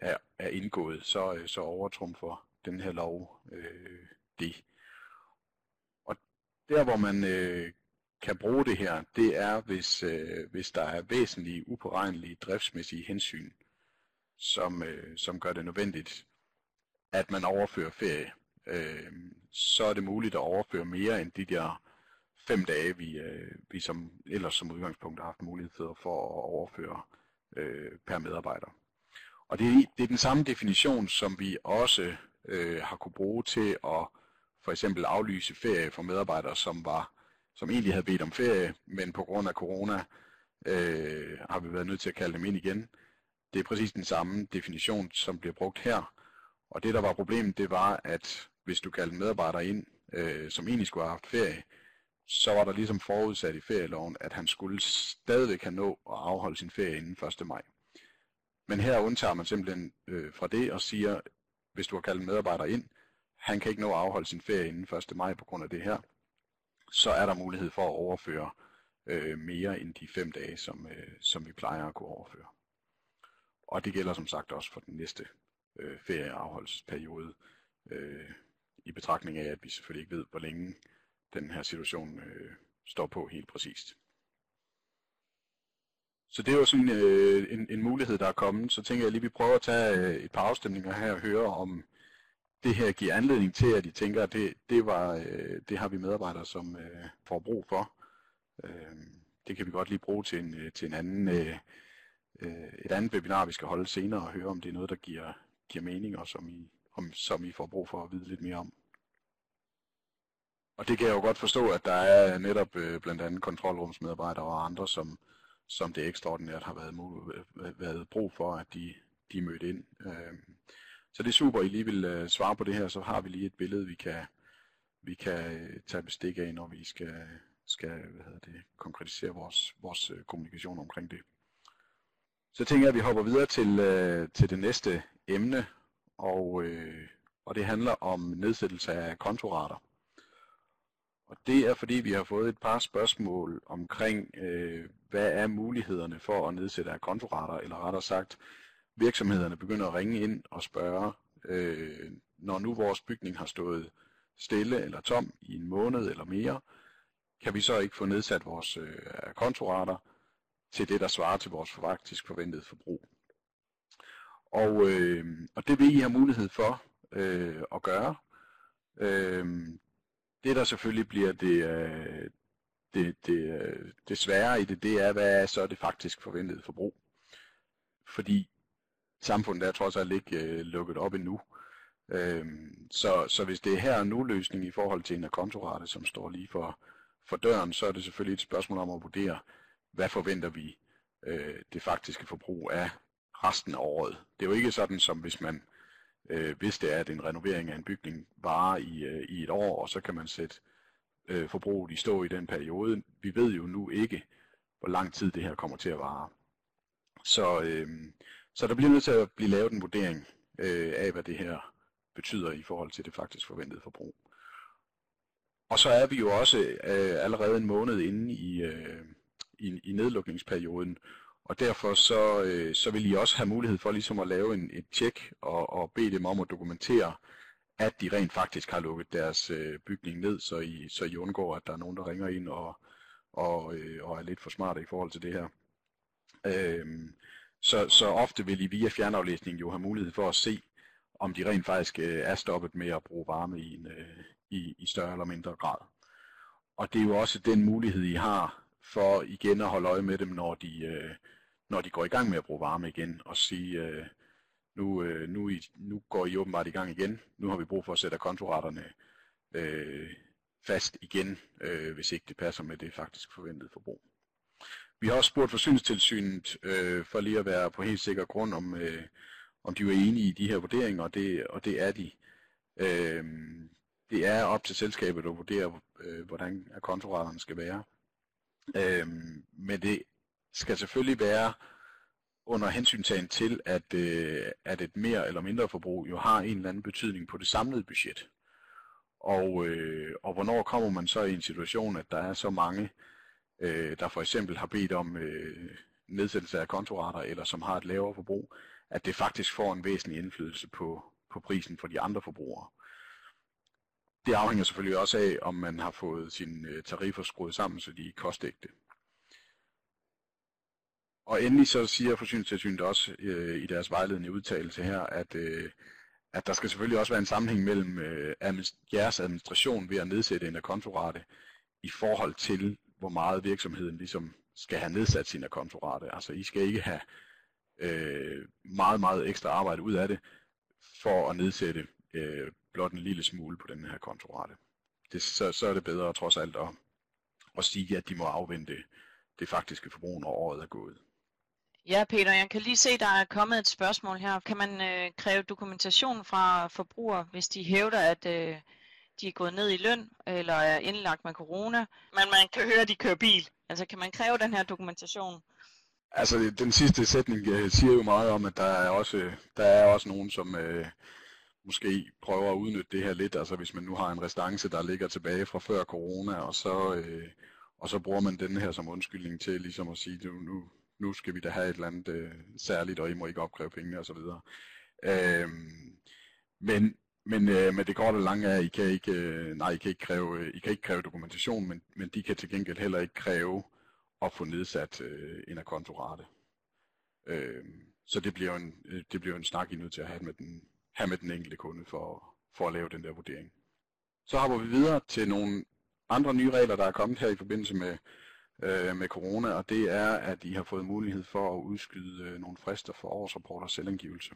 er, er indgået, så, øh, så overtrumfer den her lov øh, det. Der, hvor man øh, kan bruge det her, det er, hvis, øh, hvis der er væsentlige, upåregnelige driftsmæssige hensyn, som, øh, som gør det nødvendigt, at man overfører ferie. Øh, så er det muligt at overføre mere end de der fem dage, vi, øh, vi som ellers som udgangspunkt har haft mulighed for at overføre øh, per medarbejder. Og det er, det er den samme definition, som vi også øh, har kunne bruge til at for eksempel aflyse ferie for medarbejdere, som var som egentlig havde bedt om ferie, men på grund af corona øh, har vi været nødt til at kalde dem ind igen. Det er præcis den samme definition, som bliver brugt her. Og det, der var problemet, det var, at hvis du kaldte medarbejdere ind, øh, som egentlig skulle have haft ferie, så var der ligesom forudsat i ferieloven, at han skulle stadigvæk have nå at afholde sin ferie inden 1. maj. Men her undtager man simpelthen øh, fra det og siger, hvis du har kaldt medarbejdere ind, han kan ikke nå at afholde sin ferie inden 1. maj på grund af det her, så er der mulighed for at overføre øh, mere end de fem dage, som, øh, som vi plejer at kunne overføre. Og det gælder som sagt også for den næste øh, ferieafholdsperiode, øh, i betragtning af, at vi selvfølgelig ikke ved, hvor længe den her situation øh, står på helt præcist. Så det er jo sådan øh, en, en mulighed, der er kommet. Så tænker jeg lige, at vi prøver at tage øh, et par afstemninger her og høre, om det her giver anledning til, at I tænker, at det, det, var, øh, det har vi medarbejdere, som øh, får brug for. Øh, det kan vi godt lige bruge til en, øh, til en anden, øh, øh, et andet webinar, vi skal holde senere, og høre, om det er noget, der giver, giver mening, og som I, om, som I får brug for at vide lidt mere om. Og det kan jeg jo godt forstå, at der er netop øh, blandt andet kontrolrumsmedarbejdere og andre, som, som det ekstraordinært har været, øh, været brug for, at de, de mødte mødt ind. Øh, så det er super, I lige vil øh, svare på det her, så har vi lige et billede, vi kan, vi kan øh, tage bestik af, når vi skal, skal hvad hedder det, konkretisere vores, vores øh, kommunikation omkring det. Så tænker jeg, at vi hopper videre til, øh, til det næste emne, og, øh, og det handler om nedsættelse af kontorater. Og det er fordi, vi har fået et par spørgsmål omkring, øh, hvad er mulighederne for at nedsætte af kontorater, eller rettere sagt, virksomhederne begynder at ringe ind og spørge, øh, når nu vores bygning har stået stille eller tom i en måned eller mere, kan vi så ikke få nedsat vores øh, kontorater til det, der svarer til vores faktisk forventede forbrug. Og, øh, og det vil I have mulighed for øh, at gøre. Øh, det der selvfølgelig bliver det, øh, det, det, øh, det svære i det, det er, hvad er så det faktisk forventede forbrug. Fordi samfundet er trods alt ikke øh, lukket op endnu. Øhm, så, så hvis det er her og nu løsning i forhold til en kontorate, som står lige for, for døren, så er det selvfølgelig et spørgsmål om at vurdere, hvad forventer vi øh, det faktiske forbrug af resten af året. Det er jo ikke sådan, som hvis man øh, hvis det er, at en renovering af en bygning varer i, øh, i et år, og så kan man sætte øh, forbruget i stå i den periode. Vi ved jo nu ikke, hvor lang tid det her kommer til at vare. Så, øh, så der bliver nødt til at blive lavet en vurdering øh, af, hvad det her betyder i forhold til det faktisk forventede forbrug. Og så er vi jo også øh, allerede en måned inde i, øh, i, i nedlukningsperioden, og derfor så, øh, så vil I også have mulighed for ligesom at lave en, et tjek og, og bede dem om at dokumentere, at de rent faktisk har lukket deres øh, bygning ned, så I, så I undgår, at der er nogen, der ringer ind og, og, øh, og er lidt for smarte i forhold til det her. Øh, så, så ofte vil I via fjernaflæsning jo have mulighed for at se, om de rent faktisk øh, er stoppet med at bruge varme i, en, øh, i, i større eller mindre grad. Og det er jo også den mulighed, I har for igen at holde øje med dem, når de, øh, når de går i gang med at bruge varme igen, og sige, øh, nu, øh, nu, I, nu går I åbenbart i gang igen, nu har vi brug for at sætte kontoretterne øh, fast igen, øh, hvis ikke det passer med det faktisk forventede forbrug. Vi har også spurgt forsyningstilsynet øh, for lige at være på helt sikker grund, om, øh, om de er enige i de her vurderinger, og det, og det er de. Øh, det er op til selskabet at vurdere, øh, hvordan kontoretterne skal være. Øh, men det skal selvfølgelig være under hensyntagen til, at, øh, at et mere eller mindre forbrug jo har en eller anden betydning på det samlede budget. Og, øh, og hvornår kommer man så i en situation, at der er så mange, øh, der for eksempel har bedt om øh, nedsættelse af kontorater, eller som har et lavere forbrug, at det faktisk får en væsentlig indflydelse på, på prisen for de andre forbrugere. Det afhænger selvfølgelig også af, om man har fået sine øh, tariffer skruet sammen, så de er kostægte. Og endelig så siger Forsyningstilsynet også øh, i deres vejledende udtalelse her, at, øh, at der skal selvfølgelig også være en sammenhæng mellem øh, jeres administration ved at nedsætte en kontorate i forhold til, hvor meget virksomheden ligesom skal have nedsat sin kontorate. Altså I skal ikke have øh, meget, meget ekstra arbejde ud af det for at nedsætte øh, blot en lille smule på den her kontorate. Det, så, så er det bedre trods alt at, at sige, at de må afvente det faktiske forbrug, når året er gået. Ja, Peter, jeg kan lige se, der er kommet et spørgsmål her. Kan man øh, kræve dokumentation fra forbrugere, hvis de hævder, at øh, de er gået ned i løn eller er indlagt med corona, men man kan høre, at de kører bil? Altså, kan man kræve den her dokumentation? Altså, den sidste sætning siger jo meget om, at der er også, der er også nogen, som øh, måske prøver at udnytte det her lidt. Altså, hvis man nu har en restance, der ligger tilbage fra før corona, og så, øh, og så bruger man den her som undskyldning til ligesom at sige, nu, nu, nu skal vi da have et eller andet øh, særligt, og I må ikke opkræve pengene osv. Øh, men men, øh, men det går det langt er, at I kan ikke, øh, nej, I kan ikke kræve, øh, I kan ikke kræve dokumentation, men, men de kan til gengæld heller ikke kræve at få nedsat øh, en akontorate. Øh, så det bliver, en, øh, det bliver en snak, I er nødt til at have med den, have med den enkelte kunde for, for at lave den der vurdering. Så hopper vi videre til nogle andre nye regler, der er kommet her i forbindelse med, øh, med corona, og det er, at I har fået mulighed for at udskyde øh, nogle frister for årsrapport og selvangivelse.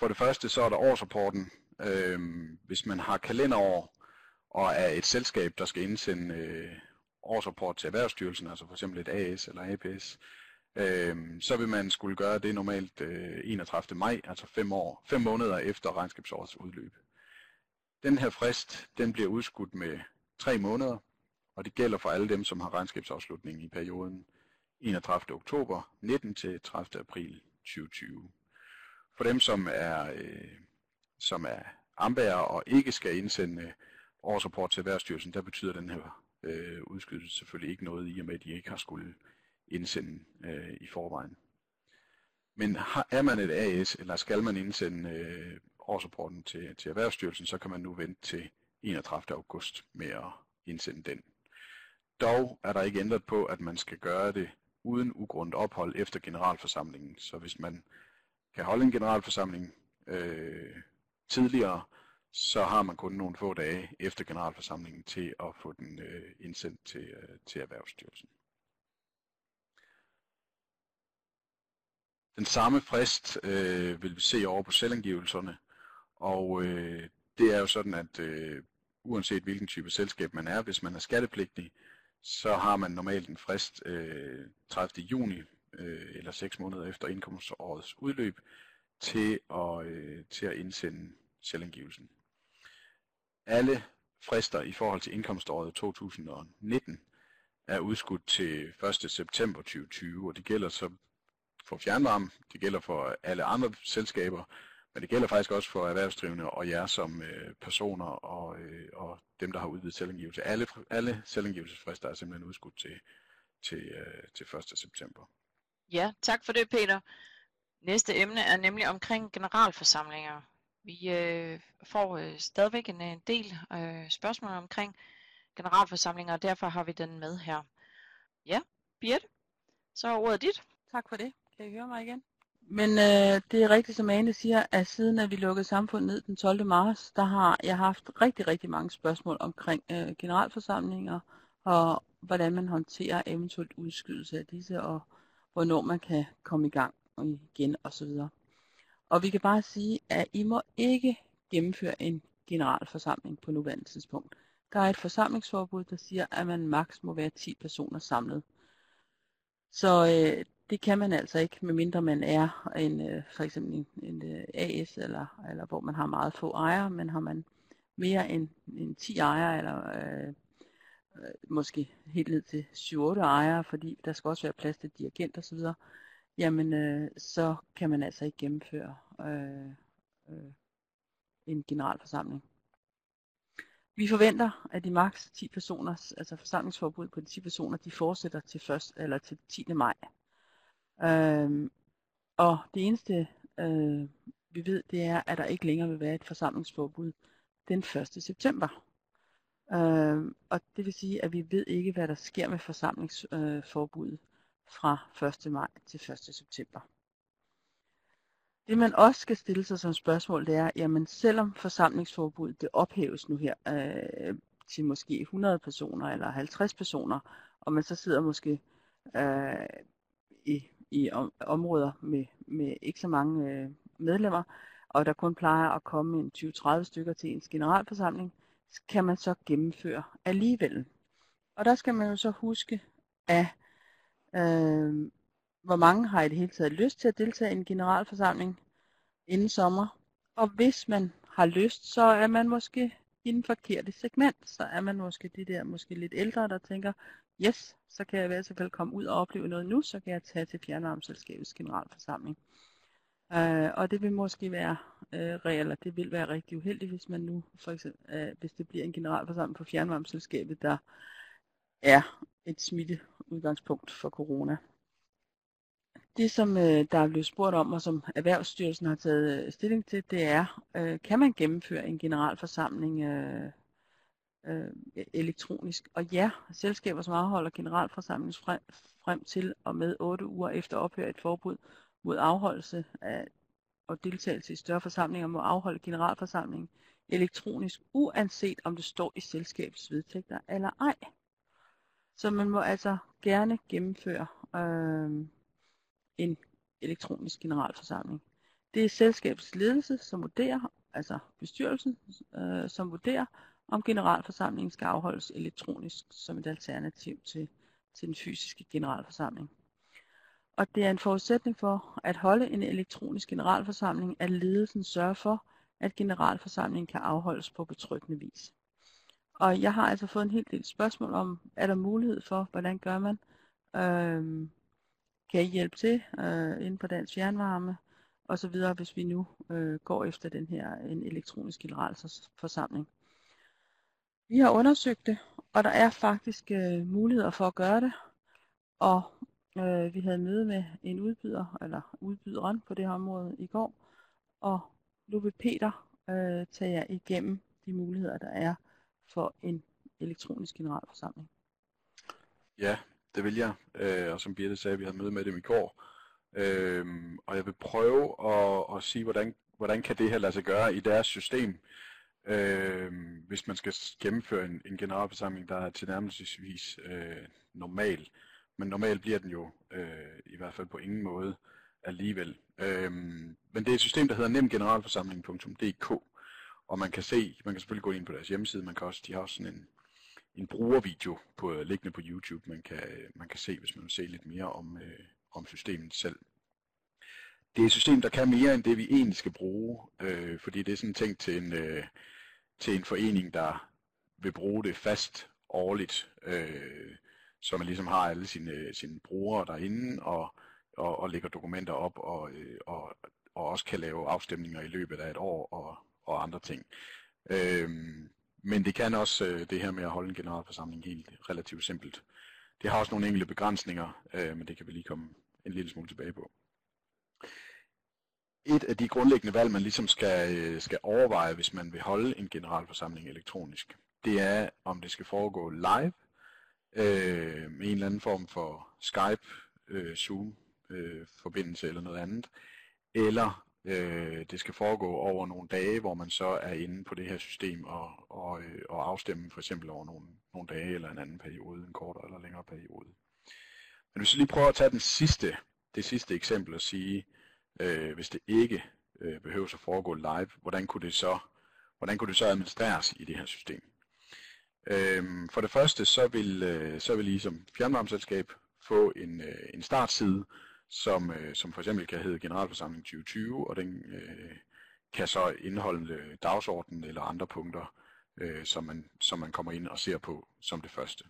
For det første så er der årsrapporten, øh, hvis man har kalenderår og er et selskab, der skal indsende øh, årsrapport til Erhvervsstyrelsen, altså for eksempel et AS eller APS, øh, så vil man skulle gøre det normalt øh, 31. maj, altså fem, år, fem måneder efter regnskabsårets udløb. Den her frist, den bliver udskudt med tre måneder, og det gælder for alle dem, som har regnskabsafslutning i perioden 31. oktober 19 til 30. april 2020. For dem, som er, øh, som er ambærer og ikke skal indsende øh, årsrapport til Erhvervsstyrelsen, der betyder den her øh, udskydelse selvfølgelig ikke noget, i og med at de ikke har skulle indsende øh, i forvejen. Men har, er man et AS, eller skal man indsende øh, årsrapporten til, til Erhvervsstyrelsen, så kan man nu vente til 31. august med at indsende den. Dog er der ikke ændret på, at man skal gøre det uden ugrundet ophold efter generalforsamlingen. Så hvis man kan holde en generalforsamling øh, tidligere, så har man kun nogle få dage efter generalforsamlingen til at få den øh, indsendt til, øh, til Erhvervsstyrelsen. Den samme frist øh, vil vi se over på selvangivelserne, og øh, det er jo sådan, at øh, uanset hvilken type selskab man er, hvis man er skattepligtig, så har man normalt en frist øh, 30. juni øh, eller 6 måneder efter indkomstårets udløb til at, øh, til at indsende selvangivelsen. Alle frister i forhold til indkomståret 2019 er udskudt til 1. september 2020, og det gælder så for fjernvarme, det gælder for alle andre selskaber, men det gælder faktisk også for erhvervsdrivende og jer som øh, personer og, øh, og dem, der har udvidet selvangivelse. Alle, alle selvangivelsesfrister er simpelthen udskudt til, til, øh, til 1. september. Ja, tak for det, Peter. Næste emne er nemlig omkring generalforsamlinger. Vi øh, får øh, stadigvæk en, en del øh, spørgsmål omkring generalforsamlinger, og derfor har vi den med her. Ja, Birte, så er ordet dit. Tak for det. Kan I høre mig igen? Men øh, det er rigtigt, som Ane siger, at siden at vi lukkede samfundet ned den 12. marts, der har jeg haft rigtig, rigtig mange spørgsmål omkring øh, generalforsamlinger, og hvordan man håndterer eventuelt udskydelse af disse, og hvornår man kan komme i gang igen osv. Og vi kan bare sige, at I må ikke gennemføre en generalforsamling på nuværende tidspunkt. Der er et forsamlingsforbud, der siger, at man maks må være 10 personer samlet. Så øh, det kan man altså ikke, medmindre man er en, øh, for eksempel en, en øh, AS, eller, eller hvor man har meget få ejere, men har man mere end, end 10 ejere, eller øh, øh, måske helt ned til 7-8 ejere, fordi der skal også være plads til dirigent osv., jamen øh, så kan man altså ikke gennemføre øh, øh, en generalforsamling. Vi forventer, at de maks 10 personer, altså forsamlingsforbud på de 10 personer, de fortsætter til, først, eller til 10. maj. Øhm, og det eneste, øh, vi ved, det er, at der ikke længere vil være et forsamlingsforbud den 1. september. Øh, og det vil sige, at vi ved ikke, hvad der sker med forsamlingsforbuddet øh, fra 1. maj til 1. september. Det man også skal stille sig som spørgsmål, det er, jamen selvom forsamlingsforbuddet det ophæves nu her øh, til måske 100 personer eller 50 personer, og man så sidder måske øh, i, i om, områder med, med ikke så mange øh, medlemmer, og der kun plejer at komme en 20-30 stykker til ens generalforsamling, kan man så gennemføre alligevel. Og der skal man jo så huske, at øh, hvor mange har i det hele taget lyst til at deltage i en generalforsamling inden sommer. Og hvis man har lyst, så er man måske i den forkerte segment. Så er man måske de der måske lidt ældre, der tænker, yes, så kan jeg i hvert fald komme ud og opleve noget nu, så kan jeg tage til fjernarmselskabets generalforsamling. Uh, og det vil måske være uh, eller det vil være rigtig uheldigt, hvis man nu, for eksempel, uh, hvis det bliver en generalforsamling på fjernvarmeselskabet, der er et smitteudgangspunkt for corona. Det, som øh, der er blevet spurgt om, og som Erhvervsstyrelsen har taget øh, stilling til, det er, øh, kan man gennemføre en generalforsamling øh, øh, elektronisk? Og ja, selskaber, som afholder generalforsamlingen frem, frem til og med 8 uger efter ophør et forbud mod afholdelse af og deltagelse i større forsamlinger, må afholde generalforsamling elektronisk, uanset om det står i selskabets vedtægter eller ej. Så man må altså gerne gennemføre øh, en elektronisk generalforsamling. Det er selskabets ledelse, som vurderer, altså bestyrelsen, øh, som vurderer, om generalforsamlingen skal afholdes elektronisk som et alternativ til, til den fysiske generalforsamling. Og det er en forudsætning for at holde en elektronisk generalforsamling, at ledelsen sørger for, at generalforsamlingen kan afholdes på betryggende vis. Og jeg har altså fået en hel del spørgsmål om, er der mulighed for, hvordan gør man? Øhm, kan I hjælpe til øh, inden på Dansk Fjernvarme og så videre, hvis vi nu øh, går efter den her en elektronisk generalforsamling. Vi har undersøgt det, og der er faktisk øh, muligheder for at gøre det. Og øh, vi havde møde med en udbyder, eller udbyderen på det her område i går, og nu vil Peter øh, tage jer igennem de muligheder, der er for en elektronisk generalforsamling. Ja, det vil jeg. Øh, og som Birte sagde, vi havde møde med dem i går. Øh, og jeg vil prøve at, at sige, hvordan, hvordan kan det her lade sig gøre i deres system, øh, hvis man skal gennemføre en, en generalforsamling, der er tilnærmelsesvis øh, normal. Men normalt bliver den jo øh, i hvert fald på ingen måde alligevel. Øh, men det er et system, der hedder nemgeneralforsamling.dk, og man kan se, man kan selvfølgelig gå ind på deres hjemmeside, man kan også, de har også sådan en, en brugervideo på, liggende på YouTube, man kan, man kan se, hvis man vil se lidt mere om, øh, om systemet selv. Det er et system, der kan mere end det, vi egentlig skal bruge, øh, fordi det er sådan tænkt til en, øh, til en forening, der vil bruge det fast årligt, øh, så man ligesom har alle sine, sine brugere derinde og, og, og lægger dokumenter op og, øh, og, og også kan lave afstemninger i løbet af et år og, og andre ting. Øhm, men det kan også øh, det her med at holde en generalforsamling helt relativt simpelt. Det har også nogle enkelte begrænsninger, øh, men det kan vi lige komme en lille smule tilbage på. Et af de grundlæggende valg, man ligesom skal, øh, skal overveje, hvis man vil holde en generalforsamling elektronisk, det er, om det skal foregå live, øh, med en eller anden form for Skype, øh, Zoom, øh, forbindelse eller noget andet, eller Øh, det skal foregå over nogle dage, hvor man så er inde på det her system og, og, øh, og afstemme for eksempel over nogle, nogle dage eller en anden periode, en kortere eller længere periode. Men hvis vi lige prøver at tage den sidste, det sidste eksempel og sige, øh, hvis det ikke øh, behøver at foregå live, hvordan kunne det så, hvordan kunne det så administreres i det her system? Øh, for det første, så vil, øh, så vil I som fjernvarmeselskab få en, øh, en startside, som, øh, som for eksempel kan hedde Generalforsamling 2020, og den øh, kan så indeholde dagsordenen eller andre punkter, øh, som, man, som man kommer ind og ser på som det første.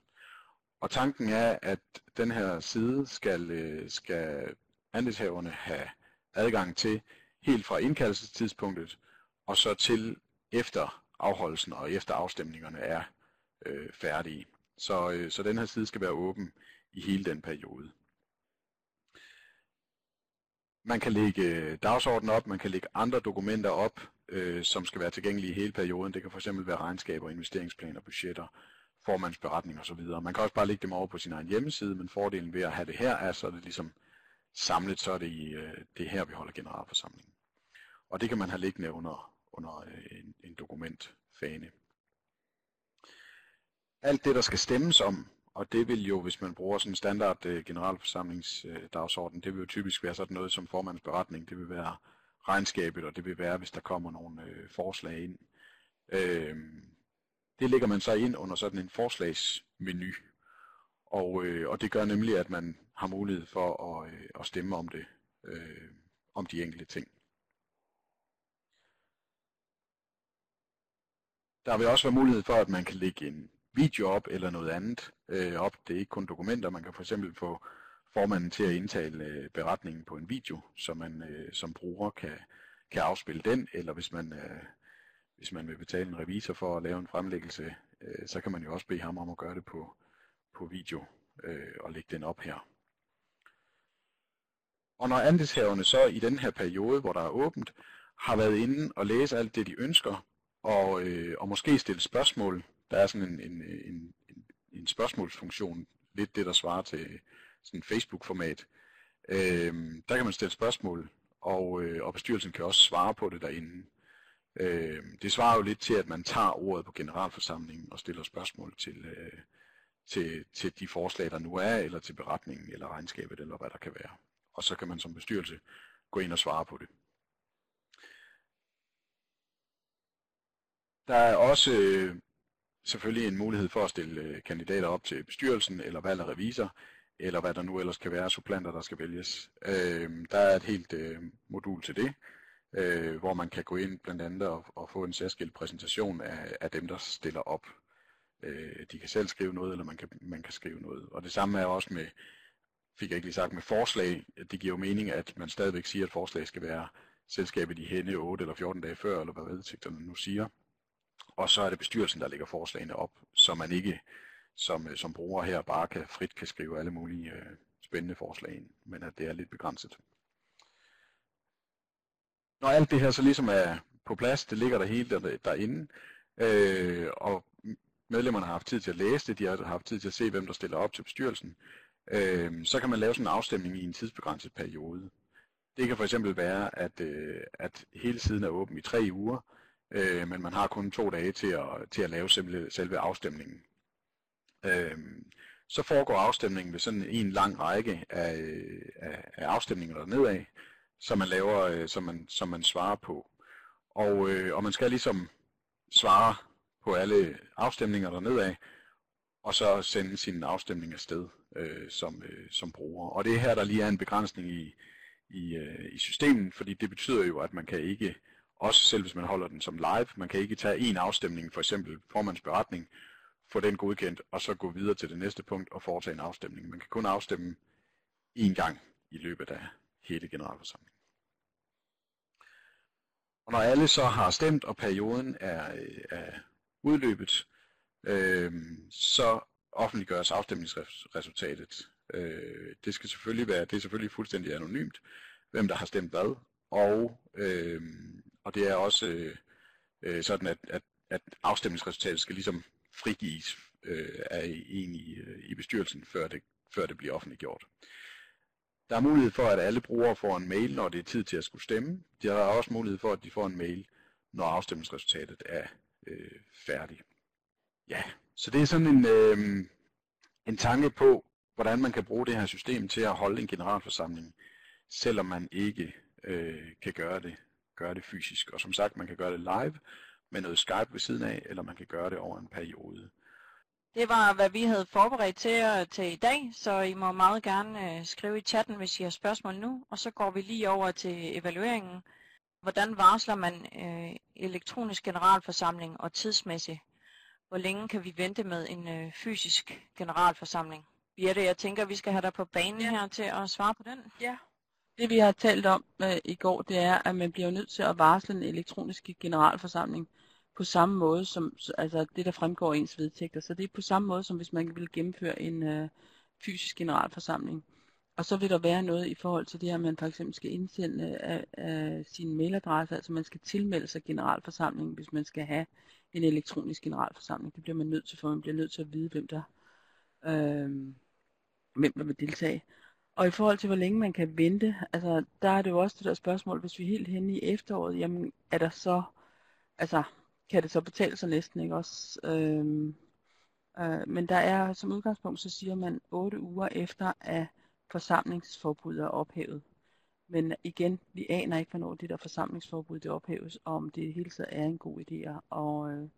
Og tanken er, at den her side skal, øh, skal andelshaverne have adgang til helt fra indkaldelsestidspunktet og så til efter afholdelsen og efter afstemningerne er øh, færdige. Så, øh, så den her side skal være åben i hele den periode. Man kan lægge øh, dagsordenen op, man kan lægge andre dokumenter op, øh, som skal være tilgængelige i hele perioden. Det kan fx være regnskaber, investeringsplaner, budgetter, formandsberetning osv. Man kan også bare lægge dem over på sin egen hjemmeside, men fordelen ved at have det her er, så er det ligesom samlet, så er det, i, øh, det er her, vi holder generalforsamlingen. Og det kan man have liggende under, under øh, en, en dokumentfane. Alt det, der skal stemmes om, og det vil jo, hvis man bruger sådan en standard øh, generalforsamlingsdagsorden, øh, det vil jo typisk være sådan noget som formandsberetning, det vil være regnskabet, og det vil være, hvis der kommer nogle øh, forslag ind. Øh, det lægger man så ind under sådan en forslagsmenu, og, øh, og det gør nemlig, at man har mulighed for at, øh, at stemme om det, øh, om de enkelte ting. Der vil også være mulighed for, at man kan lægge en video op eller noget andet øh, op. Det er ikke kun dokumenter. Man kan for eksempel få formanden til at indtale øh, beretningen på en video, så man øh, som bruger kan, kan afspille den, eller hvis man, øh, hvis man vil betale en revisor for at lave en fremlæggelse, øh, så kan man jo også bede ham om at gøre det på, på video øh, og lægge den op her. Og når andelshaverne så i den her periode, hvor der er åbent, har været inde og læse alt det, de ønsker, og, øh, og måske stille spørgsmål. Der er sådan en, en, en, en, en spørgsmålsfunktion, lidt det, der svarer til sådan Facebook-format. Øh, der kan man stille spørgsmål, og, øh, og bestyrelsen kan også svare på det derinde. Øh, det svarer jo lidt til, at man tager ordet på generalforsamlingen og stiller spørgsmål til, øh, til, til de forslag, der nu er, eller til beretningen, eller regnskabet, eller hvad der kan være. Og så kan man som bestyrelse gå ind og svare på det. Der er også øh, selvfølgelig en mulighed for at stille øh, kandidater op til bestyrelsen, eller valg af revisor, eller hvad der nu ellers kan være, supplanter, der skal vælges. Øh, der er et helt øh, modul til det, øh, hvor man kan gå ind blandt andet og, og få en særskilt præsentation af, af dem, der stiller op. Øh, de kan selv skrive noget, eller man kan, man kan skrive noget. Og det samme er også med, fik jeg ikke lige sagt, med forslag. Det giver jo mening, at man stadigvæk siger, at forslag skal være selskabet i hende 8 eller 14 dage før, eller hvad vedtægterne nu siger og så er det bestyrelsen, der lægger forslagene op, så man ikke som, øh, som bruger her bare kan frit kan skrive alle mulige øh, spændende forslag ind, men at det er lidt begrænset. Når alt det her så ligesom er på plads, det ligger der hele der, derinde, øh, og medlemmerne har haft tid til at læse det, de har haft tid til at se, hvem der stiller op til bestyrelsen, øh, så kan man lave sådan en afstemning i en tidsbegrænset periode. Det kan for eksempel være, at, øh, at hele siden er åben i tre uger, øh, men man har kun to dage til at, til at lave selve, selve afstemningen. Øh, så foregår afstemningen ved sådan en lang række af, af, af afstemninger dernedad, som man laver, øh, som, man, som man svarer på. Og, øh, og man skal ligesom svare på alle afstemninger dernedad, og så sende sin afstemning afsted øh, som, øh, som bruger. Og det er her, der lige er en begrænsning i, i, øh, i systemet, fordi det betyder jo, at man kan ikke også selv hvis man holder den som live. Man kan ikke tage en afstemning, for eksempel formandsberetning, få den godkendt, og så gå videre til det næste punkt og foretage en afstemning. Man kan kun afstemme én gang i løbet af hele generalforsamlingen. Og når alle så har stemt, og perioden er, er udløbet, øh, så offentliggøres afstemningsresultatet. Øh, det skal selvfølgelig være, det er selvfølgelig fuldstændig anonymt, hvem der har stemt hvad, og øh, og det er også øh, øh, sådan, at, at, at afstemningsresultatet skal ligesom frigives øh, af en i, øh, i bestyrelsen, før det, før det bliver offentliggjort. Der er mulighed for, at alle brugere får en mail, når det er tid til at skulle stemme. Der er også mulighed for, at de får en mail, når afstemningsresultatet er øh, færdigt. Ja, så det er sådan en, øh, en tanke på, hvordan man kan bruge det her system til at holde en generalforsamling, selvom man ikke øh, kan gøre det gøre det fysisk. Og som sagt, man kan gøre det live med noget Skype ved siden af, eller man kan gøre det over en periode. Det var, hvad vi havde forberedt til, til i dag, så I må meget gerne øh, skrive i chatten, hvis I har spørgsmål nu. Og så går vi lige over til evalueringen. Hvordan varsler man øh, elektronisk generalforsamling og tidsmæssigt? hvor længe kan vi vente med en øh, fysisk generalforsamling? Birte, jeg tænker, vi skal have dig på banen ja. her til at svare på den. Ja. Det vi har talt om øh, i går, det er, at man bliver nødt til at varsle en elektronisk generalforsamling på samme måde som altså det, der fremgår af ens vedtægter. Så det er på samme måde, som hvis man vil gennemføre en øh, fysisk generalforsamling. Og så vil der være noget i forhold til det her, at man for eksempel skal indsende af, af sin mailadresse, altså man skal tilmelde sig generalforsamlingen, hvis man skal have en elektronisk generalforsamling. Det bliver man nødt til, for man bliver nødt til at vide, hvem der, øh, hvem der vil deltage. Og i forhold til, hvor længe man kan vente, altså der er det jo også det der spørgsmål, hvis vi er helt henne i efteråret, jamen er der så, altså kan det så betale sig næsten, ikke også? Øhm, øh, men der er som udgangspunkt, så siger man 8 uger efter, at forsamlingsforbuddet er ophævet. Men igen, vi aner ikke, hvornår det der forsamlingsforbud det ophæves, og om det hele taget er en god idé at, øh,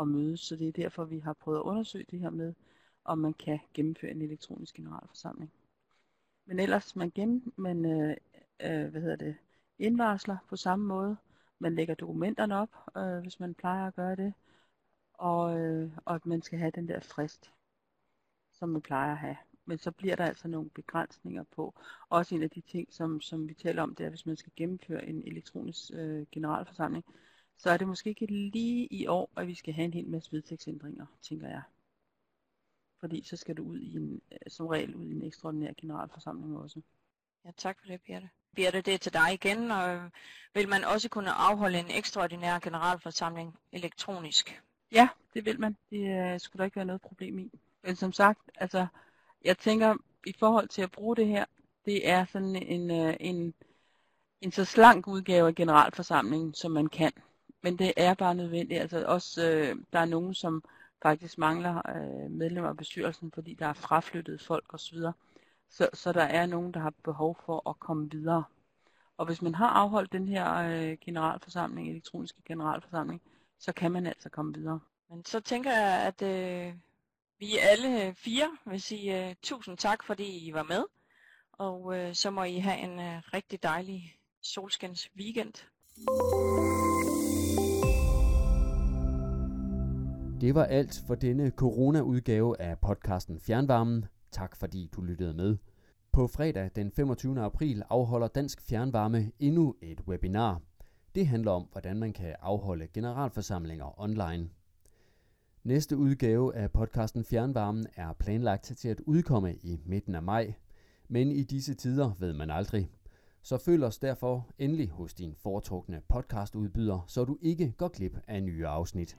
at mødes. Så det er derfor, vi har prøvet at undersøge det her med, om man kan gennemføre en elektronisk generalforsamling. Men ellers, man, gen, man øh, øh, hvad hedder det, indvarsler på samme måde. Man lægger dokumenterne op, øh, hvis man plejer at gøre det. Og, øh, og at man skal have den der frist, som man plejer at have. Men så bliver der altså nogle begrænsninger på. Også en af de ting, som, som vi taler om, det er, hvis man skal gennemføre en elektronisk øh, generalforsamling, så er det måske ikke lige i år, at vi skal have en hel masse vedtægtsændringer, tænker jeg fordi så skal du ud i en, øh, som regel ud i en ekstraordinær generalforsamling også. Ja, tak for det, Birte. Birte, det er til dig igen, og vil man også kunne afholde en ekstraordinær generalforsamling elektronisk? Ja, det vil man. Det uh, skulle der ikke være noget problem i. Men som sagt, altså, jeg tænker, i forhold til at bruge det her, det er sådan en, en, en så slank udgave af generalforsamlingen, som man kan. Men det er bare nødvendigt. Altså også, uh, der er nogen, som faktisk mangler øh, medlemmer af bestyrelsen, fordi der er fraflyttet folk osv. Så, så der er nogen, der har behov for at komme videre. Og hvis man har afholdt den her øh, generalforsamling, elektroniske generalforsamling, så kan man altså komme videre. Men så tænker jeg, at øh, vi alle fire vil sige øh, tusind tak, fordi I var med. Og øh, så må I have en øh, rigtig dejlig solskins weekend. Det var alt for denne corona-udgave af podcasten Fjernvarmen. Tak fordi du lyttede med. På fredag den 25. april afholder Dansk Fjernvarme endnu et webinar. Det handler om, hvordan man kan afholde generalforsamlinger online. Næste udgave af podcasten Fjernvarmen er planlagt til at udkomme i midten af maj. Men i disse tider ved man aldrig. Så følg os derfor endelig hos din foretrukne podcastudbyder, så du ikke går glip af nye afsnit.